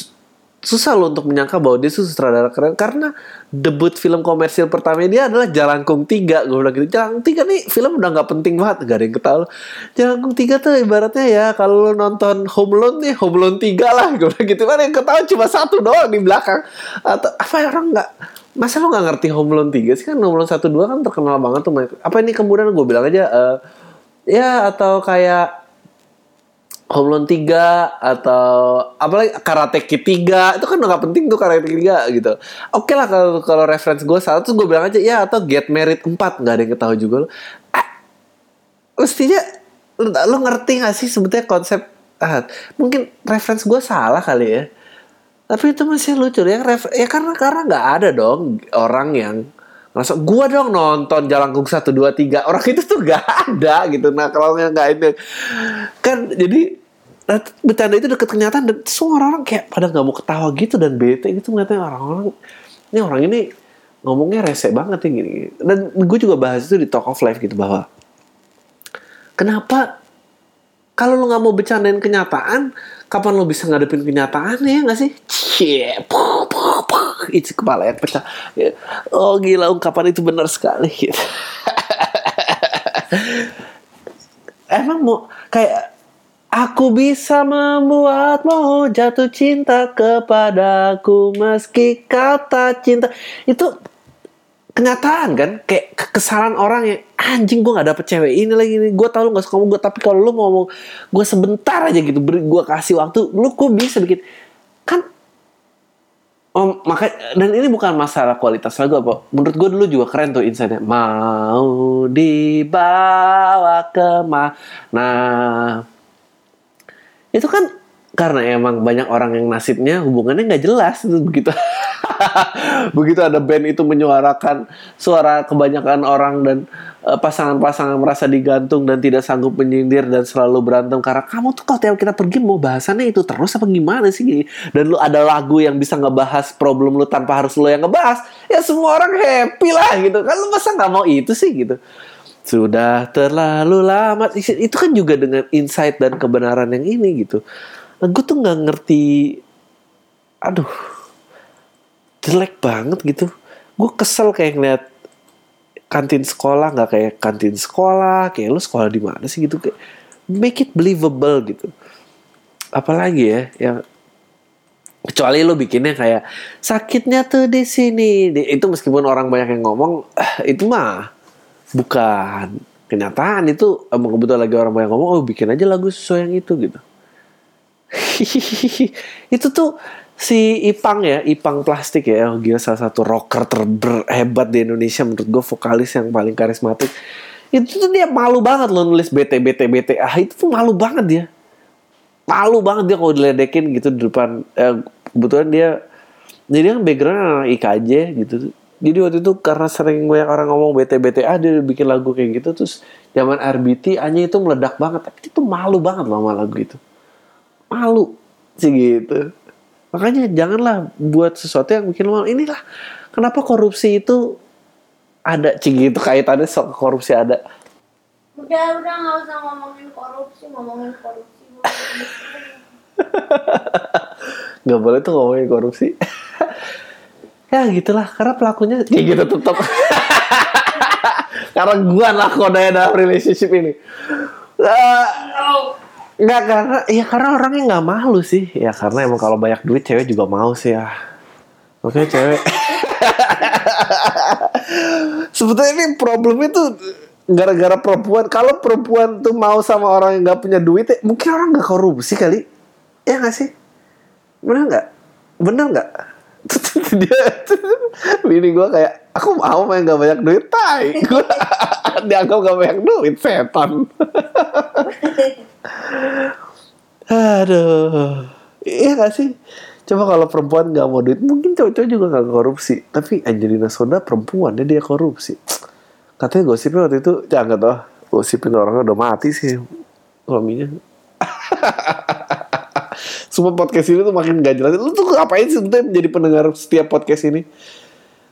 susah lo untuk menyangka bahwa dia tuh sutradara keren karena debut film komersil pertama dia adalah Jalangkung 3 gue bilang gitu Jalangkung 3 nih film udah nggak penting banget gak ada yang ketawa. Lo Jalangkung 3 tuh ibaratnya ya kalau lo nonton Home Alone nih Home Alone 3 lah. Gue bilang gitu kan yang ketawa cuma satu doang di belakang. Atau apa orang nggak masa lo nggak ngerti Home Alone 3 sih? Kan Home Alone 1 2 kan terkenal banget tuh apa ini kemudian? Gue bilang aja eh, ya atau kayak Home Alone 3 atau apalagi Karate Kid 3 itu kan udah gak penting tuh Karate Kid 3 gitu. Oke lah kalau kalau reference gue salah terus gue bilang aja ya atau Get Married 4 nggak ada yang ketahui juga lo. Ah, mestinya lo, lo ngerti gak sih sebetulnya konsep ah, mungkin reference gue salah kali ya. Tapi itu masih lucu ya, ref, ya karena karena nggak ada dong orang yang ngerasa gua dong nonton Jalangkung 1 2 3 orang itu tuh gak ada gitu. Nah, kalau nggak ini. Kan jadi nah, bercanda itu deket kenyataan dan semua orang kayak pada nggak mau ketawa gitu dan bete gitu ngeliatnya. Orang-orang ini orang ini ngomongnya rese banget ya gini, dan gue juga bahas itu di Talk of Life gitu bahwa kenapa kalau lo nggak mau bercandain kenyataan kapan lo bisa ngadepin kenyataan ya nggak sih? Cie. Itu kepala yang pecah. Ya, oh gila ungkapan itu benar sekali. Gitu. (laughs) emang mau kayak aku bisa membuatmu jatuh cinta kepadaku meski kata cinta. Itu kenyataan kan? Kayak kesalahan orang yang anjing gue nggak dapet cewek ini lagi nih. Gue tau lu gak suka gue tapi kalau lu ngomong gue sebentar aja gitu gue kasih waktu lu kok bisa bikin Oh, maka dan ini bukan masalah kualitas lagu apa. Menurut gue dulu juga keren tuh insightnya. Mau dibawa ke mana? Itu kan karena emang banyak orang yang nasibnya hubungannya nggak jelas itu (laughs) begitu. Begitu ada band itu menyuarakan suara kebanyakan orang dan uh, pasangan-pasangan merasa digantung dan tidak sanggup menyindir dan selalu berantem karena kamu tuh kalau tiap kita pergi mau bahasannya itu terus apa gimana sih? Dan lu ada lagu yang bisa ngebahas problem lu tanpa harus lu yang ngebahas ya semua orang happy lah gitu. Kan lu masa nggak mau itu sih gitu. Sudah terlalu lama. Itu kan juga dengan insight dan kebenaran yang ini gitu nah, gue tuh nggak ngerti aduh jelek banget gitu. Gue kesel kayak ngeliat kantin sekolah nggak kayak kantin sekolah kayak lu sekolah di mana sih gitu kayak make it believable gitu. Apalagi ya yang kecuali lu bikinnya kayak sakitnya tuh di sini. Itu meskipun orang banyak yang ngomong eh, itu mah bukan kenyataan itu emang kebetulan lagi orang banyak ngomong oh bikin aja lagu sesuai yang itu gitu (laughs) itu tuh si Ipang ya, Ipang plastik ya, oh, dia salah satu rocker terhebat di Indonesia menurut gue vokalis yang paling karismatik. Itu tuh dia malu banget loh nulis BT BT BT ah itu tuh malu banget dia. Malu banget dia kalau diledekin gitu di depan eh, kebetulan dia jadi kan background anak IKJ gitu. Jadi waktu itu karena sering banyak orang ngomong BT BT ah dia bikin lagu kayak gitu terus zaman RBT hanya itu meledak banget tapi itu malu banget loh sama lagu itu. Malu sih gitu Makanya janganlah buat sesuatu yang bikin lo inilah kenapa korupsi itu ada cing itu kaitannya soal korupsi ada. Udah udah nggak usah ngomongin korupsi ngomongin korupsi. (laughs) Gak boleh tuh ngomongin korupsi. (laughs) ya gitulah karena pelakunya kayak gitu tetap. (laughs) karena gua lah kode dalam relationship ini. Uh, Nggak karena ya karena orangnya nggak malu sih. Ya karena emang kalau banyak duit cewek juga mau sih ya. Oke cewek. (laughs) Sebetulnya ini problemnya tuh gara-gara perempuan. Kalau perempuan tuh mau sama orang yang nggak punya duit, ya, mungkin orang nggak korupsi kali. Ya nggak sih? Bener nggak? Bener nggak? (laughs) (laughs) dia bini gue kayak aku mau main gak banyak duit tai (laughs) gue (laughs) dianggap gak banyak duit setan Aduh. Iya gak sih? Coba kalau perempuan gak mau duit, mungkin cowok-cowok juga gak korupsi. Tapi Angelina Sonda perempuan, dia, dia korupsi. Katanya gosipnya waktu itu, jangan tau. Gosipin orangnya udah mati sih. Suaminya. Semua podcast ini tuh makin gak jelas. Lu tuh ngapain sih sebetulnya menjadi pendengar setiap podcast ini?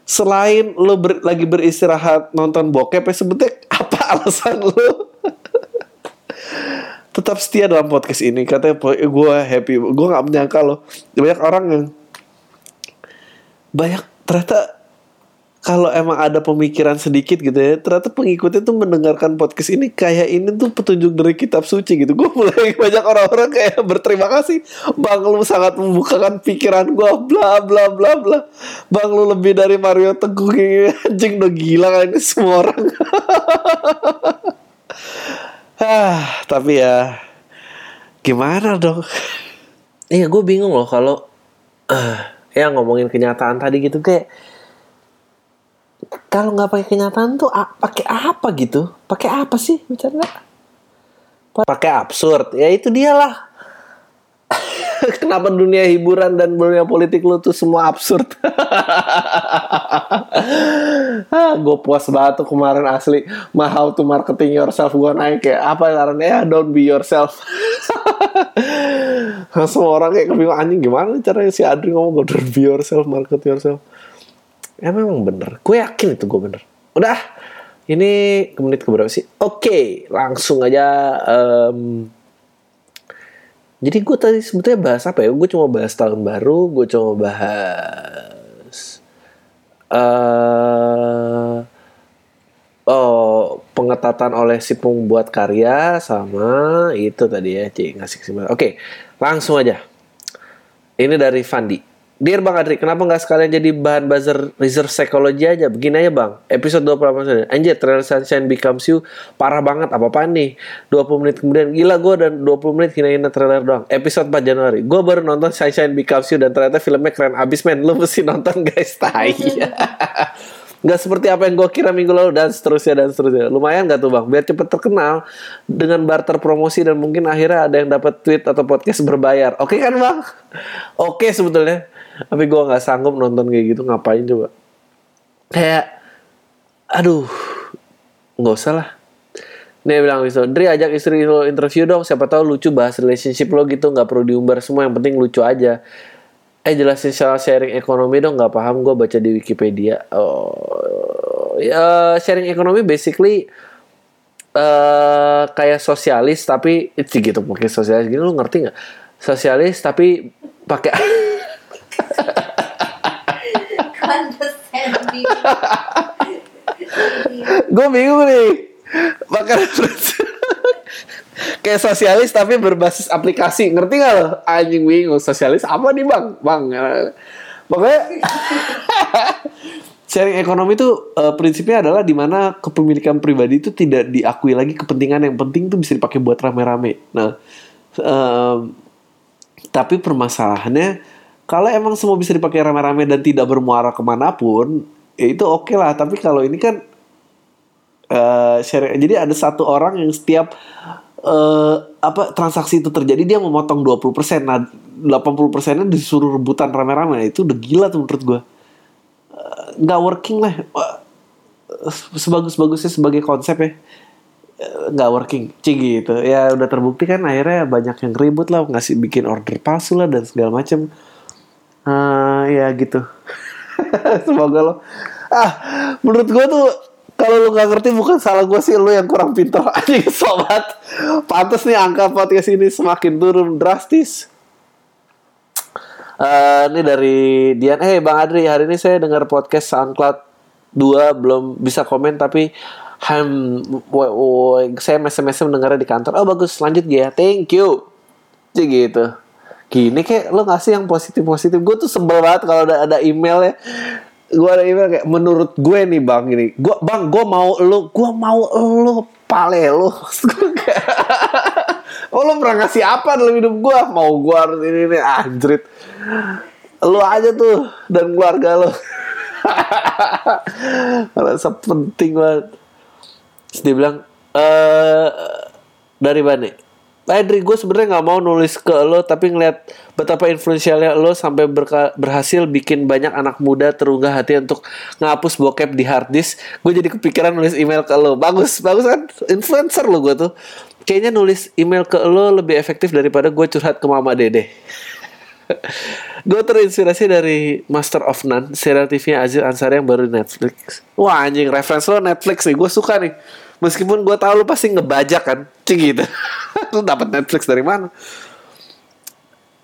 Selain lu ber, lagi beristirahat nonton bokep, ya sebetulnya apa (laughs) alasan lu? tetap setia dalam podcast ini katanya gue happy gue nggak menyangka loh banyak orang yang banyak ternyata kalau emang ada pemikiran sedikit gitu ya ternyata pengikutnya tuh mendengarkan podcast ini kayak ini tuh petunjuk dari kitab suci gitu. Gue mulai (laughs) banyak orang-orang kayak berterima kasih bang lu sangat membukakan pikiran gue bla bla bla bla. Bang lu lebih dari Mario Teguh (laughs) anjing udah gila kan ini semua orang. (laughs) Ah tapi ya gimana dong? Iya gue bingung loh kalau uh, ya ngomongin kenyataan tadi gitu kayak kalau nggak pakai kenyataan tuh pakai apa gitu? Pakai apa sih bicara pakai absurd. Ya itu dialah. (laughs) Kenapa dunia hiburan dan dunia politik lu tuh semua absurd? (laughs) Ah, gue puas banget tuh kemarin asli. Mahal tuh marketing yourself. Gue naik kayak apa caranya ya don't be yourself. (laughs) Semua orang kayak kebingung anjing gimana caranya si Adri ngomong don't be yourself market yourself ya memang bener gue yakin itu gue bener udah ini ke menit keberapa sih oke langsung aja um, jadi gue tadi sebetulnya bahas apa ya? Gue cuma bahas tahun baru, gue cuma bahas uh, oh pengetatan oleh si pembuat karya sama itu tadi ya, cik ngasih kesimpulan. Oke, langsung aja. Ini dari Fandi. Dear Bang Adri, kenapa nggak sekalian jadi bahan buzzer research psychology aja? Begini aja Bang, episode 28 saja. Anjir, Trailer Sunshine Becomes You parah banget, apa-apaan nih? 20 menit kemudian, gila gue dan 20 menit hina-hina trailer doang. Episode 4 Januari, gue baru nonton Sunshine Becomes You dan ternyata filmnya keren abis men. Lu mesti nonton guys, (laughs) tai. (laughs) Gak seperti apa yang gue kira minggu lalu dan seterusnya dan seterusnya. Lumayan gak tuh bang? Biar cepet terkenal dengan barter promosi dan mungkin akhirnya ada yang dapat tweet atau podcast berbayar. Oke kan bang? Oke sebetulnya. Tapi gue nggak sanggup nonton kayak gitu. Ngapain coba? Kayak, aduh, nggak usah lah. Dia bilang gitu, Dri ajak istri lo interview dong, siapa tahu lucu bahas relationship lo gitu, nggak perlu diumbar semua, yang penting lucu aja eh jelasin soal sharing ekonomi dong nggak paham gue baca di Wikipedia oh ya sharing ekonomi basically uh, kayak sosialis tapi itu gitu mungkin sosialis gini lu ngerti nggak sosialis tapi pakai (laughs) gue bingung nih. Makan kayak sosialis tapi berbasis aplikasi. Ngerti gak lo? Anjing bingung. Sosialis apa nih bang? Bang pokoknya (laughs) sharing ekonomi itu uh, prinsipnya adalah di mana kepemilikan pribadi itu tidak diakui lagi kepentingan yang penting itu bisa dipakai buat rame-rame. Nah um, tapi permasalahannya kalau emang semua bisa dipakai rame-rame dan tidak bermuara ke mana pun ya itu oke okay lah. Tapi kalau ini kan uh, sharing jadi ada satu orang yang setiap uh, apa transaksi itu terjadi dia memotong 20% nah 80 persennya disuruh rebutan rame-rame. Itu udah gila tuh menurut gue uh, nggak working lah. Uh, sebagus-bagusnya sebagai konsep ya. Nggak uh, working. Cing gitu. Ya udah terbukti kan akhirnya banyak yang ribut lah ngasih bikin order palsu lah dan segala macem uh, ya gitu. (laughs) Semoga lo. Ah menurut gue tuh kalau lu nggak ngerti bukan salah gue sih lu yang kurang pintar. (laughs) Aja sobat pantas nih angka podcast ini semakin turun drastis. Uh, ini dari Dian. Eh hey, bang Adri hari ini saya dengar podcast SoundCloud 2 belum bisa komen tapi ham saya SMS mendengarnya di kantor. Oh bagus lanjut ya thank you. Jadi gitu gini kayak lo ngasih yang positif positif gue tuh sebel banget kalau ada ada email ya. Gue ada email kayak menurut gue nih bang ini gue bang gue mau lo gue mau lo pale lo. (laughs) Oh lo pernah ngasih apa dalam hidup gue mau gue harus ini nih anjrit. Lo aja tuh dan keluarga lo. (laughs) Merasa penting banget. Terus dia bilang eh dari mana Adri gue sebenarnya nggak mau nulis ke lo tapi ngeliat betapa influensialnya lo sampai berhasil bikin banyak anak muda terunggah hati untuk ngapus bokep di hard disk. Gue jadi kepikiran nulis email ke lo. Bagus bagus kan? Influencer lo gue tuh. Kayaknya nulis email ke lo lebih efektif daripada gue curhat ke mama dede. (laughs) Gue terinspirasi dari Master of None serial TV Aziz Ansari yang baru di Netflix. Wah anjing reference lo Netflix nih gue suka nih meskipun gue tahu lu pasti ngebajak kan cing gitu. (laughs) Lu dapat Netflix dari mana?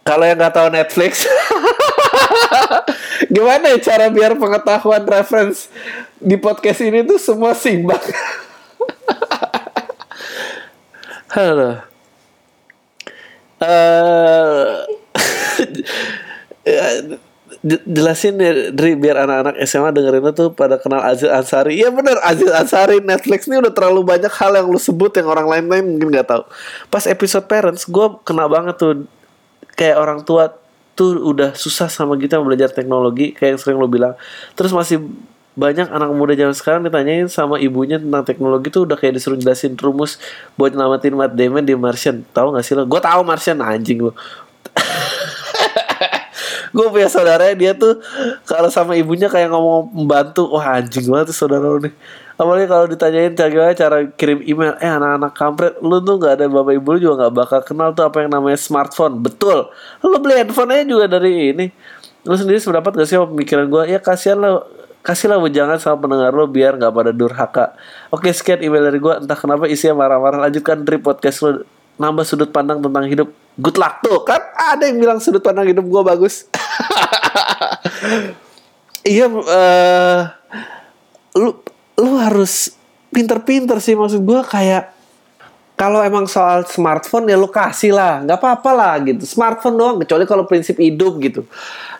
Kalau yang nggak tahu Netflix (laughs) gimana ya cara biar pengetahuan reference di podcast ini tuh semua simbang (laughs) halo. Uh, jelasin dari biar anak-anak SMA dengerin itu pada kenal Aziz Ansari. Iya bener Aziz Ansari Netflix ini udah terlalu banyak hal yang lu sebut yang orang lain-lain mungkin nggak tahu. Pas episode Parents gue kena banget tuh kayak orang tua tuh udah susah sama kita belajar teknologi kayak yang sering lu bilang. Terus masih banyak anak muda zaman sekarang ditanyain sama ibunya tentang teknologi tuh udah kayak disuruh jelasin rumus buat nyelamatin Matt Damon di Martian. Tahu gak sih lo? Gue tahu Martian anjing lo. Gue punya saudara dia tuh kalau sama ibunya kayak ngomong membantu wah anjing banget tuh saudara lu nih. Apalagi kalau ditanyain cara cara kirim email eh anak-anak kampret lu tuh nggak ada bapak ibu lu juga nggak bakal kenal tuh apa yang namanya smartphone. Betul. Lu beli handphone aja juga dari ini. Lu sendiri sependapat gak sih sama pemikiran gue ya kasihan lo kasihlah wejangan sama pendengar lo biar nggak pada durhaka. Oke sekian email dari gue entah kenapa isinya marah-marah. Lanjutkan dari podcast lo nambah sudut pandang tentang hidup. Good luck tuh kan? Ada yang bilang sudut pandang hidup gue bagus. (laughs) Iya uh, lu lu harus pinter-pinter sih maksud gue kayak kalau emang soal smartphone ya lu kasih lah nggak apa-apa lah gitu. Smartphone doang kecuali kalau prinsip hidup gitu.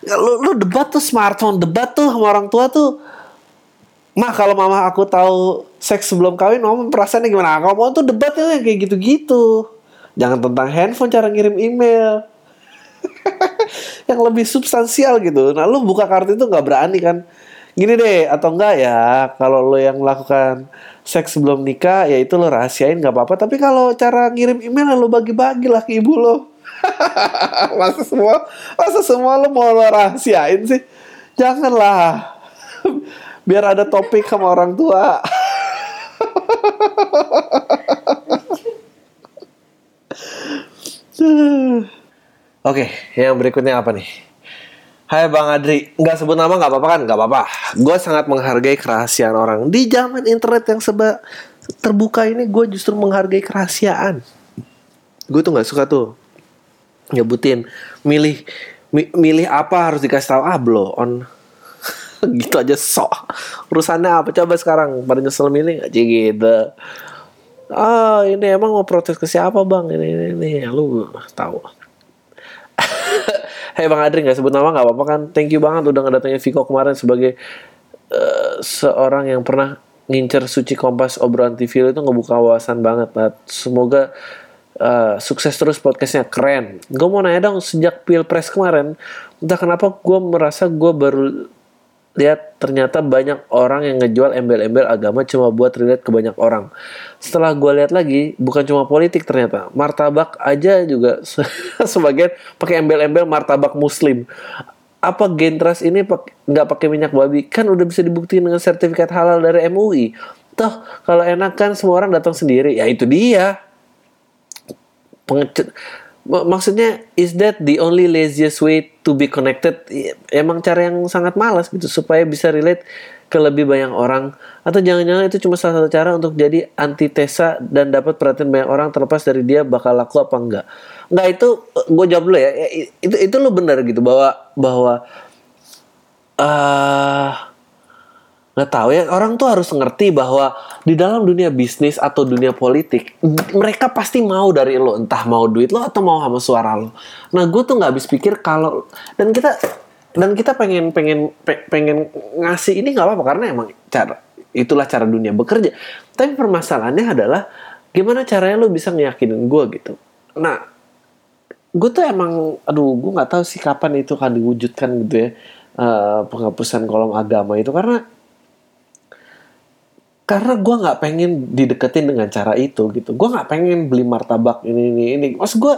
Ya, lu, lu debat tuh smartphone debat tuh sama orang tua tuh. Mah kalau mama aku tahu seks sebelum kawin mama perasaannya gimana? Kalau mau tuh debatnya kayak gitu-gitu jangan tentang handphone cara ngirim email. (laughs) Yang lebih substansial gitu. Nah lu buka kartu itu nggak berani kan? Gini deh atau enggak ya kalau lo yang melakukan seks sebelum nikah ya itu lo rahasiain nggak apa-apa. Tapi kalau cara ngirim email lo bagi-bagi lah ke ibu lo (laughs) masa semua masa semua lo mau lo rahasiain sih? Janganlah. (laughs) Biar ada topik sama orang tua (sighs) Oke, yang berikutnya apa nih? Hai Bang Adri, nggak sebut nama nggak apa-apa kan? Nggak apa-apa. Gue sangat menghargai kerahasiaan orang. Di zaman internet yang seba terbuka ini, gue justru menghargai kerahasiaan. Gue tuh nggak suka tuh nyebutin, milih mi, milih apa harus dikasih tahu ah blow on (laughs) gitu aja sok urusannya apa coba sekarang pada nyesel milih aja gitu ah ini emang mau protes ke siapa bang ini ini, ini. lu tahu (laughs) Hey Bang Adri nggak sebut nama nggak apa-apa kan. Thank you banget udah ngedatengin Viko kemarin sebagai uh, seorang yang pernah ngincer Suci Kompas obrolan TV itu ngebuka wawasan banget. Nah, semoga uh, sukses terus podcastnya keren. Gue mau nanya dong sejak pilpres kemarin, entah kenapa gue merasa gue baru lihat ternyata banyak orang yang ngejual embel-embel agama cuma buat relate ke banyak orang. Setelah gue lihat lagi, bukan cuma politik ternyata, martabak aja juga (laughs) sebagian pakai embel-embel martabak muslim. Apa Gentras ini nggak pakai minyak babi? Kan udah bisa dibuktiin dengan sertifikat halal dari MUI. Toh kalau enak kan semua orang datang sendiri. Ya itu dia. Pengecut maksudnya is that the only laziest way to be connected? Emang cara yang sangat malas gitu supaya bisa relate ke lebih banyak orang. Atau jangan-jangan itu cuma salah satu cara untuk jadi antitesa dan dapat perhatian banyak orang terlepas dari dia bakal laku apa enggak. Enggak itu gue jawab dulu ya. Itu itu lo benar gitu bahwa bahwa uh, nggak tahu ya orang tuh harus ngerti bahwa di dalam dunia bisnis atau dunia politik mereka pasti mau dari lo entah mau duit lo atau mau sama suara lo. Nah gue tuh nggak habis pikir kalau dan kita dan kita pengen pengen pengen ngasih ini nggak apa-apa karena emang cara itulah cara dunia bekerja. Tapi permasalahannya adalah gimana caranya lo bisa ngeyakinin gue gitu. Nah gue tuh emang aduh gue nggak tahu sih kapan itu akan diwujudkan gitu ya uh, penghapusan kolom agama itu. Karena karena gue nggak pengen dideketin dengan cara itu gitu. Gue nggak pengen beli martabak ini ini ini. Mas gue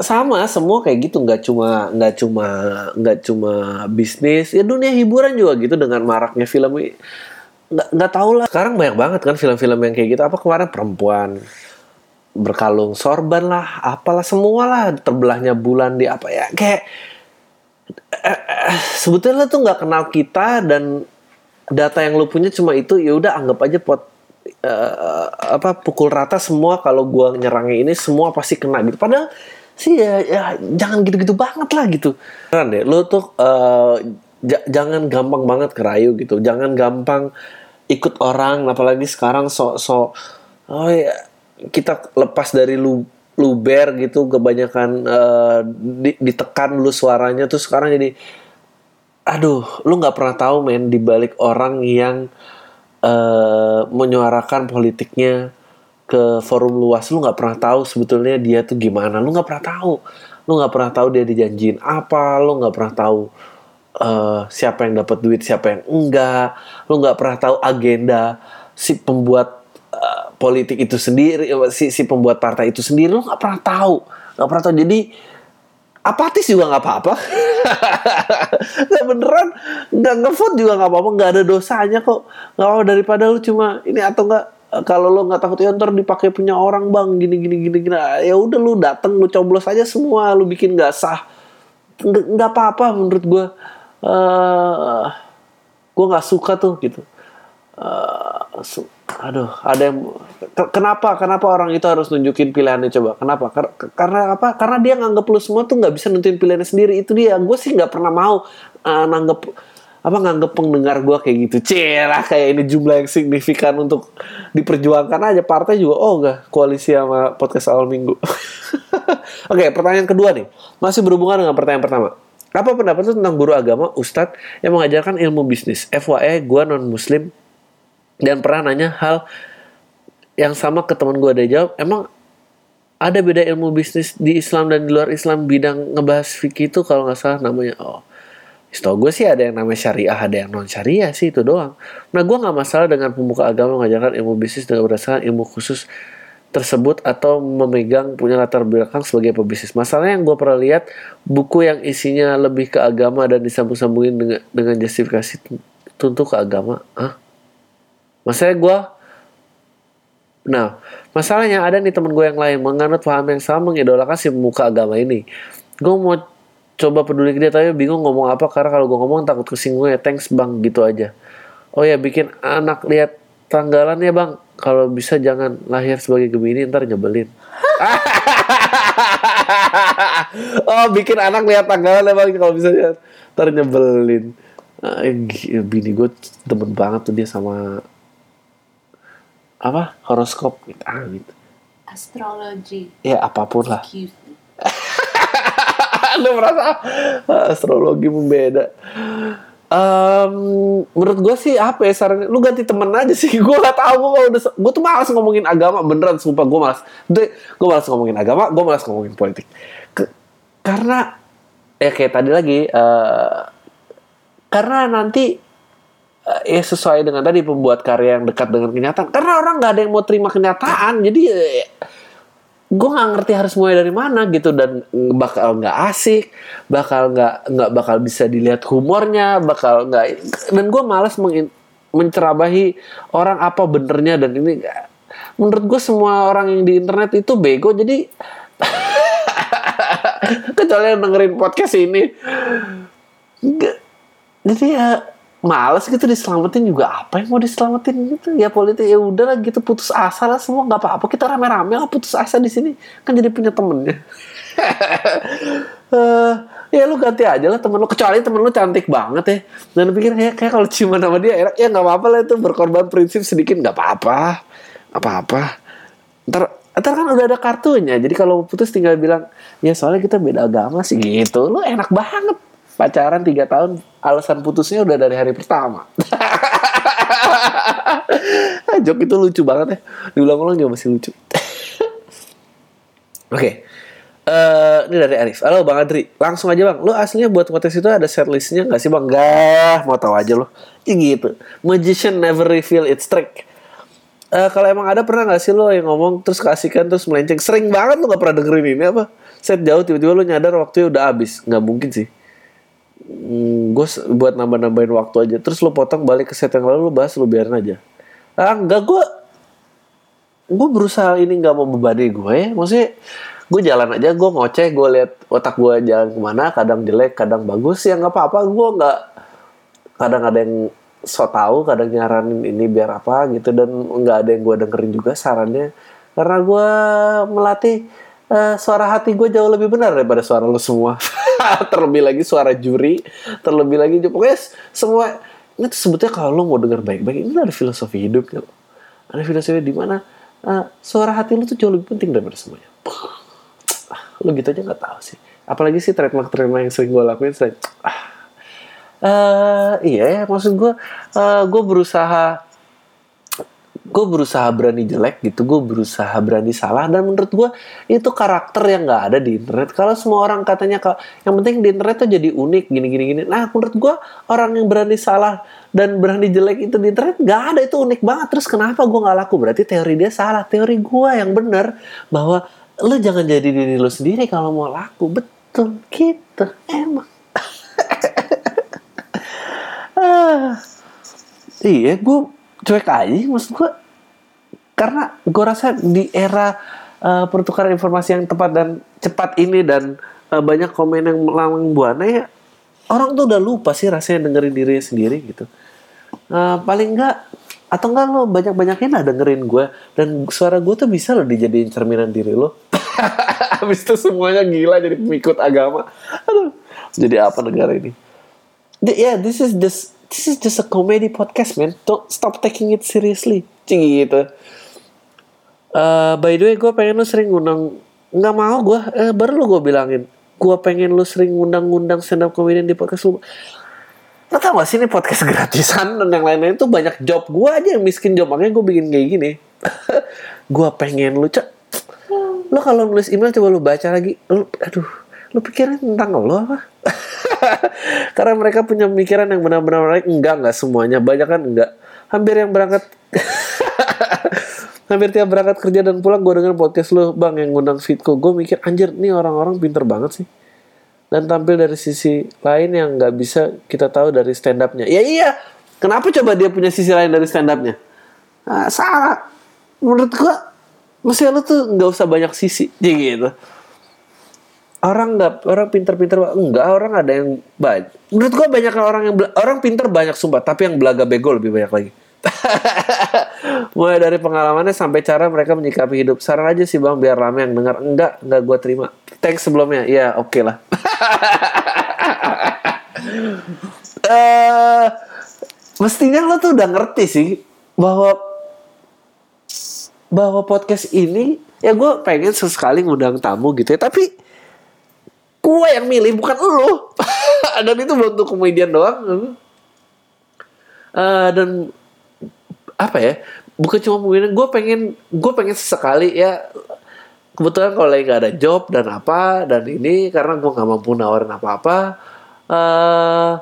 sama semua kayak gitu. Nggak cuma nggak cuma nggak cuma bisnis. Ya dunia hiburan juga gitu dengan maraknya film nggak nggak tahu lah. Sekarang banyak banget kan film-film yang kayak gitu. Apa kemarin? Perempuan berkalung sorban lah apalah semua lah terbelahnya bulan di apa ya. Kayak eh, eh, sebetulnya tuh nggak kenal kita dan data yang lu punya cuma itu ya udah anggap aja pot uh, apa pukul rata semua kalau gua nyerangnya ini semua pasti kena gitu. Padahal sih ya, ya jangan gitu-gitu banget lah gitu. Kan deh lu tuh uh, jangan gampang banget kerayu gitu. Jangan gampang ikut orang apalagi sekarang sok sok oh ya kita lepas dari lu luber gitu kebanyakan uh, di, ditekan lu suaranya tuh sekarang jadi aduh lu nggak pernah tahu men di balik orang yang uh, menyuarakan politiknya ke forum luas lu nggak pernah tahu sebetulnya dia tuh gimana. Lu nggak pernah tahu. Lu nggak pernah tahu dia dijanjiin apa lu nggak pernah tahu uh, siapa yang dapat duit siapa yang enggak. Lu nggak pernah tahu agenda si pembuat uh, politik itu sendiri si si pembuat partai itu sendiri. Lu nggak pernah tahu. Nggak pernah tahu. Jadi apatis juga nggak apa-apa. (laughs) Nggak beneran nggak ngevote juga nggak apa-apa. Nggak ada dosanya kok. Nggak apa daripada lu cuma ini atau nggak kalau lo nggak takut ya ntar dipakai punya orang bang gini gini gini gini. Ya udah lu dateng lu coblos aja semua lu bikin nggak sah. Nggak apa-apa menurut gue uh, gue nggak suka tuh gitu. Uh, aduh ada yang kenapa kenapa orang itu harus nunjukin pilihannya coba? Kenapa? Karena apa? Karena dia nganggap lu semua tuh nggak bisa nentuin pilihannya sendiri. Itu dia. Gue sih nggak pernah mau uh, nanggep apa nganggep pendengar gue kayak gitu. Cerah kayak ini jumlah yang signifikan untuk diperjuangkan aja. Partai juga oh enggak koalisi sama podcast awal minggu. (laughs) Oke pertanyaan kedua nih. Masih berhubungan dengan pertanyaan pertama. Apa pendapat lu tentang guru agama? Ustadz yang mengajarkan ilmu bisnis. FYI gue non muslim dan pernah nanya hal yang sama ke teman gue dia jawab emang ada beda ilmu bisnis di Islam dan di luar Islam bidang ngebahas fikih itu kalau nggak salah namanya oh Setahu gue sih ada yang namanya syariah, ada yang non syariah sih itu doang. Nah gue nggak masalah dengan pemuka agama mengajarkan ilmu bisnis dengan berdasarkan ilmu khusus tersebut atau memegang punya latar belakang sebagai pebisnis. Masalahnya yang gue pernah lihat buku yang isinya lebih ke agama dan disambung-sambungin dengan, dengan justifikasi tentu ke agama. Hah? Masalahnya gue Nah, masalahnya ada nih temen gue yang lain menganut paham yang sama mengidolakan si pemuka agama ini. Gue mau coba peduli ke dia tapi bingung ngomong apa karena kalau gue ngomong takut kesinggung ya thanks bang gitu aja. Oh ya bikin anak lihat tanggalan ya bang. Kalau bisa jangan lahir sebagai gemini ntar nyebelin. (laughs) Oh bikin anak lihat tanggalan ya bang kalau bisa ntar nyebelin. Ah, bini gue temen banget tuh dia sama apa? Horoskop? Gitu ah gitu. Astrologi ya apa pun lah. (laughs) Lu merasa astrologi membeda um, menurut gue sih apa ya saran lu ganti temen aja sih. (laughs) Gue gak tahu gue udah gue tuh malas ngomongin agama beneran sumpah gue malas gue malas ngomongin agama gue malas ngomongin politik. Ke, karena ya kayak tadi lagi uh, karena nanti ya sesuai dengan tadi pembuat karya yang dekat dengan kenyataan. Karena orang nggak ada yang mau terima kenyataan jadi uh, gue nggak ngerti harus mulai dari mana gitu dan bakal nggak asik, bakal nggak nggak bakal bisa dilihat humornya, bakal nggak dan gue malas mencerabahi orang apa benernya dan ini menurut gue semua orang yang di internet itu bego jadi (laughs) kecuali yang dengerin podcast ini. Jadi ya males gitu diselamatin juga. Apa yang mau diselamatin gitu? Ya politik ya udahlah gitu putus asa lah semua nggak apa-apa. Kita rame-rame lah putus asa di sini. Kan jadi punya temennya uh, (laughs) ya lu ganti aja lah temen lu. Kecuali temen lu cantik banget ya. Dan pikir ya kayak kalau ciuman sama dia enak. Ya nggak apa-apa lah itu berkorban prinsip sedikit nggak apa-apa. Apa-apa. Ntar ntar kan udah ada kartunya. Jadi kalau putus tinggal bilang ya soalnya kita beda agama sih. Gitu. Lu enak banget pacaran tiga tahun alasan putusnya udah dari hari pertama (laughs) jok itu lucu banget ya diulang-ulang juga masih lucu (laughs) oke okay. Uh, eh, ini dari Arif. Halo Bang Adri, langsung aja Bang. Lu aslinya buat podcast itu ada set listnya nggak sih Bang? Gak, mau tahu aja lo. Ya gitu. Magician never reveal its trick. Uh, kalau emang ada pernah nggak sih lo yang ngomong terus kasihkan terus melenceng? Sering banget lo nggak pernah dengerin ini apa? Set jauh tiba-tiba lo nyadar waktunya udah habis. Nggak mungkin sih gue buat nambah-nambahin waktu aja. Terus lo potong balik ke set yang lalu lo bahas lo biarin aja. Ah enggak gue gue berusaha ini nggak mau bebani gue ya. Maksudnya gue jalan aja gue ngoceh gue lihat otak gue jalan ke mana kadang jelek kadang bagus. Ya nggak apa-apa gue nggak kadang ada yang so tau kadang nyaranin ini biar apa gitu. Dan nggak ada yang gue dengerin juga sarannya. Karena gue melatih uh, suara hati gue jauh lebih benar daripada suara lo semua. (laughs) (laughs) terlebih lagi suara juri, terlebih lagi pokoknya semua itu sebetulnya kalau lo mau dengar baik-baik ini ada filosofi hidup gitu. Ada filosofi di mana uh, suara hati lo tuh jauh lebih penting daripada semuanya. Lo gitu aja nggak tahu sih. Apalagi sih trademark trademark yang sering gue lakuin selain ah, uh, iya ya maksud gue uh, gue berusaha gue berusaha berani jelek gitu gue berusaha berani salah dan menurut gue itu karakter yang nggak ada di internet. Kalau semua orang katanya kalau yang penting di internet tuh jadi unik gini gini gini. Nah menurut gue orang yang berani salah dan berani jelek itu di internet nggak ada itu unik banget. Terus kenapa gue nggak laku? Berarti teori dia salah. Teori gue yang benar bahwa lo jangan jadi diri lo sendiri kalau mau laku. Betul gitu emang. (laughs) Ah. iya gue cuek aja maksud gue karena gue rasa di era uh, pertukaran informasi yang tepat dan cepat ini dan uh, banyak komen yang melambang buana ya orang tuh udah lupa sih rasanya dengerin dirinya sendiri gitu. Uh, paling enggak atau enggak lo banyak-banyakin lah dengerin gue dan suara gue tuh bisa lo dijadiin cerminan diri lo. (laughs) Habis itu semuanya gila jadi pengikut agama. Aduh jadi apa negara ini? Yeah this is just this is just a comedy podcast man. Don't stop taking it seriously. Gitu. Eh, by the way gue pengen lu sering ngundang nggak mau gue eh, baru lu gue bilangin. Gue pengen lu sering ngundang-ngundang stand up comedian di podcast lu. Lo tau gak sih ini podcast gratisan dan yang lain-lain tuh banyak job gue aja yang miskin job. Makanya gue bikin kayak gini. (laughs) Gue pengen lu cek lo kalau nulis email coba lu baca lagi. Lu aduh lu pikirin tentang lo apa (laughs) (laughs) karena mereka punya pemikiran yang benar-benar baik enggak enggak semuanya. Banyak kan? Enggak. Hampir yang berangkat (laughs) hampir tiap berangkat kerja dan pulang gue denger podcast lu bang yang ngundang Fitko. Gue mikir anjir nih orang-orang pinter banget sih. Dan tampil dari sisi lain yang nggak bisa kita tahu dari stand upnya ya iya. Kenapa coba dia punya sisi lain dari stand upnya nah, salah. Menurut gua mesti lu tuh nggak usah banyak sisi (laughs) gitu orang nggak orang pinter-pinter enggak orang ada yang banyak menurut gua banyak orang yang orang pinter banyak sumpah tapi yang belaga bego lebih banyak lagi. (laughs) Mulai dari pengalamannya sampai cara mereka menyikapi hidup. Saran aja sih bang biar rame yang dengar enggak enggak gua terima. Thanks sebelumnya. Ya oke lah. (laughs) Eh mestinya lo tuh udah ngerti sih bahwa bahwa podcast ini ya gue pengen sesekali ngundang tamu gitu ya. Tapi gue yang milih bukan lo. (laughs) Dan itu belum untuk komedian doang. Eh, dan apa ya? Bukan cuma komedian gue pengen gue pengen sesekali ya. Kebetulan kalau lagi nggak ada job dan apa dan ini karena gue nggak mampu nawarin apa-apa eh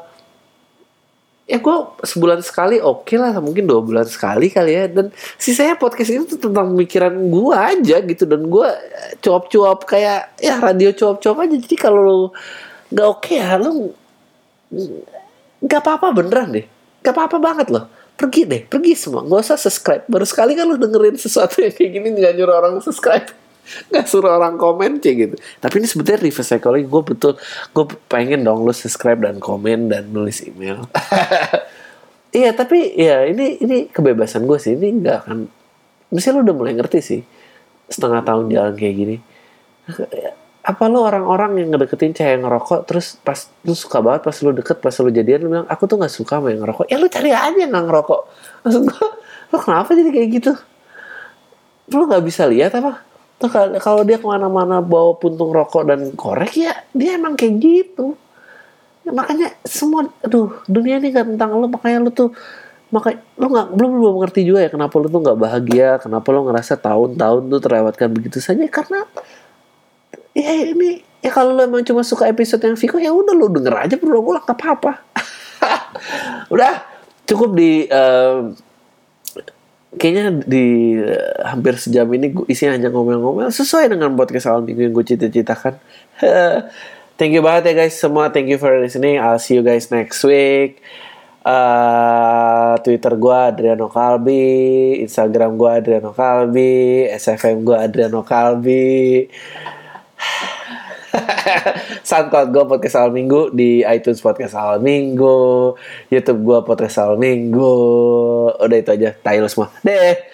ya gue sebulan sekali oke lah mungkin dua bulan sekali kali ya. Dan sisanya podcast ini tuh tentang pemikiran gue aja gitu. Dan gue cuap-cuap kayak ya radio cuap-cuap aja. Jadi kalau lu nggak oke ya lu nggak apa-apa beneran deh. Nggak apa-apa banget loh. Pergi deh pergi semua. Nggak usah subscribe. Baru sekali kan lu dengerin sesuatu yang kayak gini nggak nyuruh orang subscribe nggak suruh orang komen cek gitu. Tapi ini sebetulnya reverse psychology. Gue betul gue pengen dong lu subscribe dan komen dan nulis email. (laughs) Iya tapi ya ini ini kebebasan gue sih. Ini nggak akan mesti lu udah mulai ngerti sih setengah tahun jalan kayak gini. Apa lo orang-orang yang ngedeketin cewek yang ngerokok terus pas lu suka banget pas lu deket pas lu jadian lu bilang aku tuh nggak suka sama yang ngerokok. Ya lu cari aja yang nggak ngerokok. Maksud gua lo kenapa jadi kayak gitu? Lu nggak bisa lihat apa kal- kalau dia ke mana-mana bawa puntung rokok dan korek ya dia emang kayak gitu. Ya, makanya semua aduh dunia ini gak tentang lo makanya lu tuh makanya lu nggak belum belum mengerti juga ya kenapa lu tuh nggak bahagia kenapa lu ngerasa tahun-tahun tuh terlewatkan begitu saja. Karena ya ini ya kalau lo emang cuma suka episode yang Viko ya udah lo denger aja berulang-ulang gak apa-apa. (laughs) Udah cukup di em, kayaknya di eh, hampir sejam ini isinya hanya ngomel-ngomel. Sesuai dengan podcast awal minggu yang gue cita-citakan. (laughs) Thank you banget ya guys semua. Thank you for listening. I'll see you guys next week. Eh, Twitter gue Adriano Kalbi Instagram gue Adriano Kalbi SFM gue Adriano Kalbi (sighs) (laughs) SoundCloud gue podcast awal minggu di iTunes podcast awal minggu YouTube gue podcast awal minggu. Udah itu aja tayo semua. Deh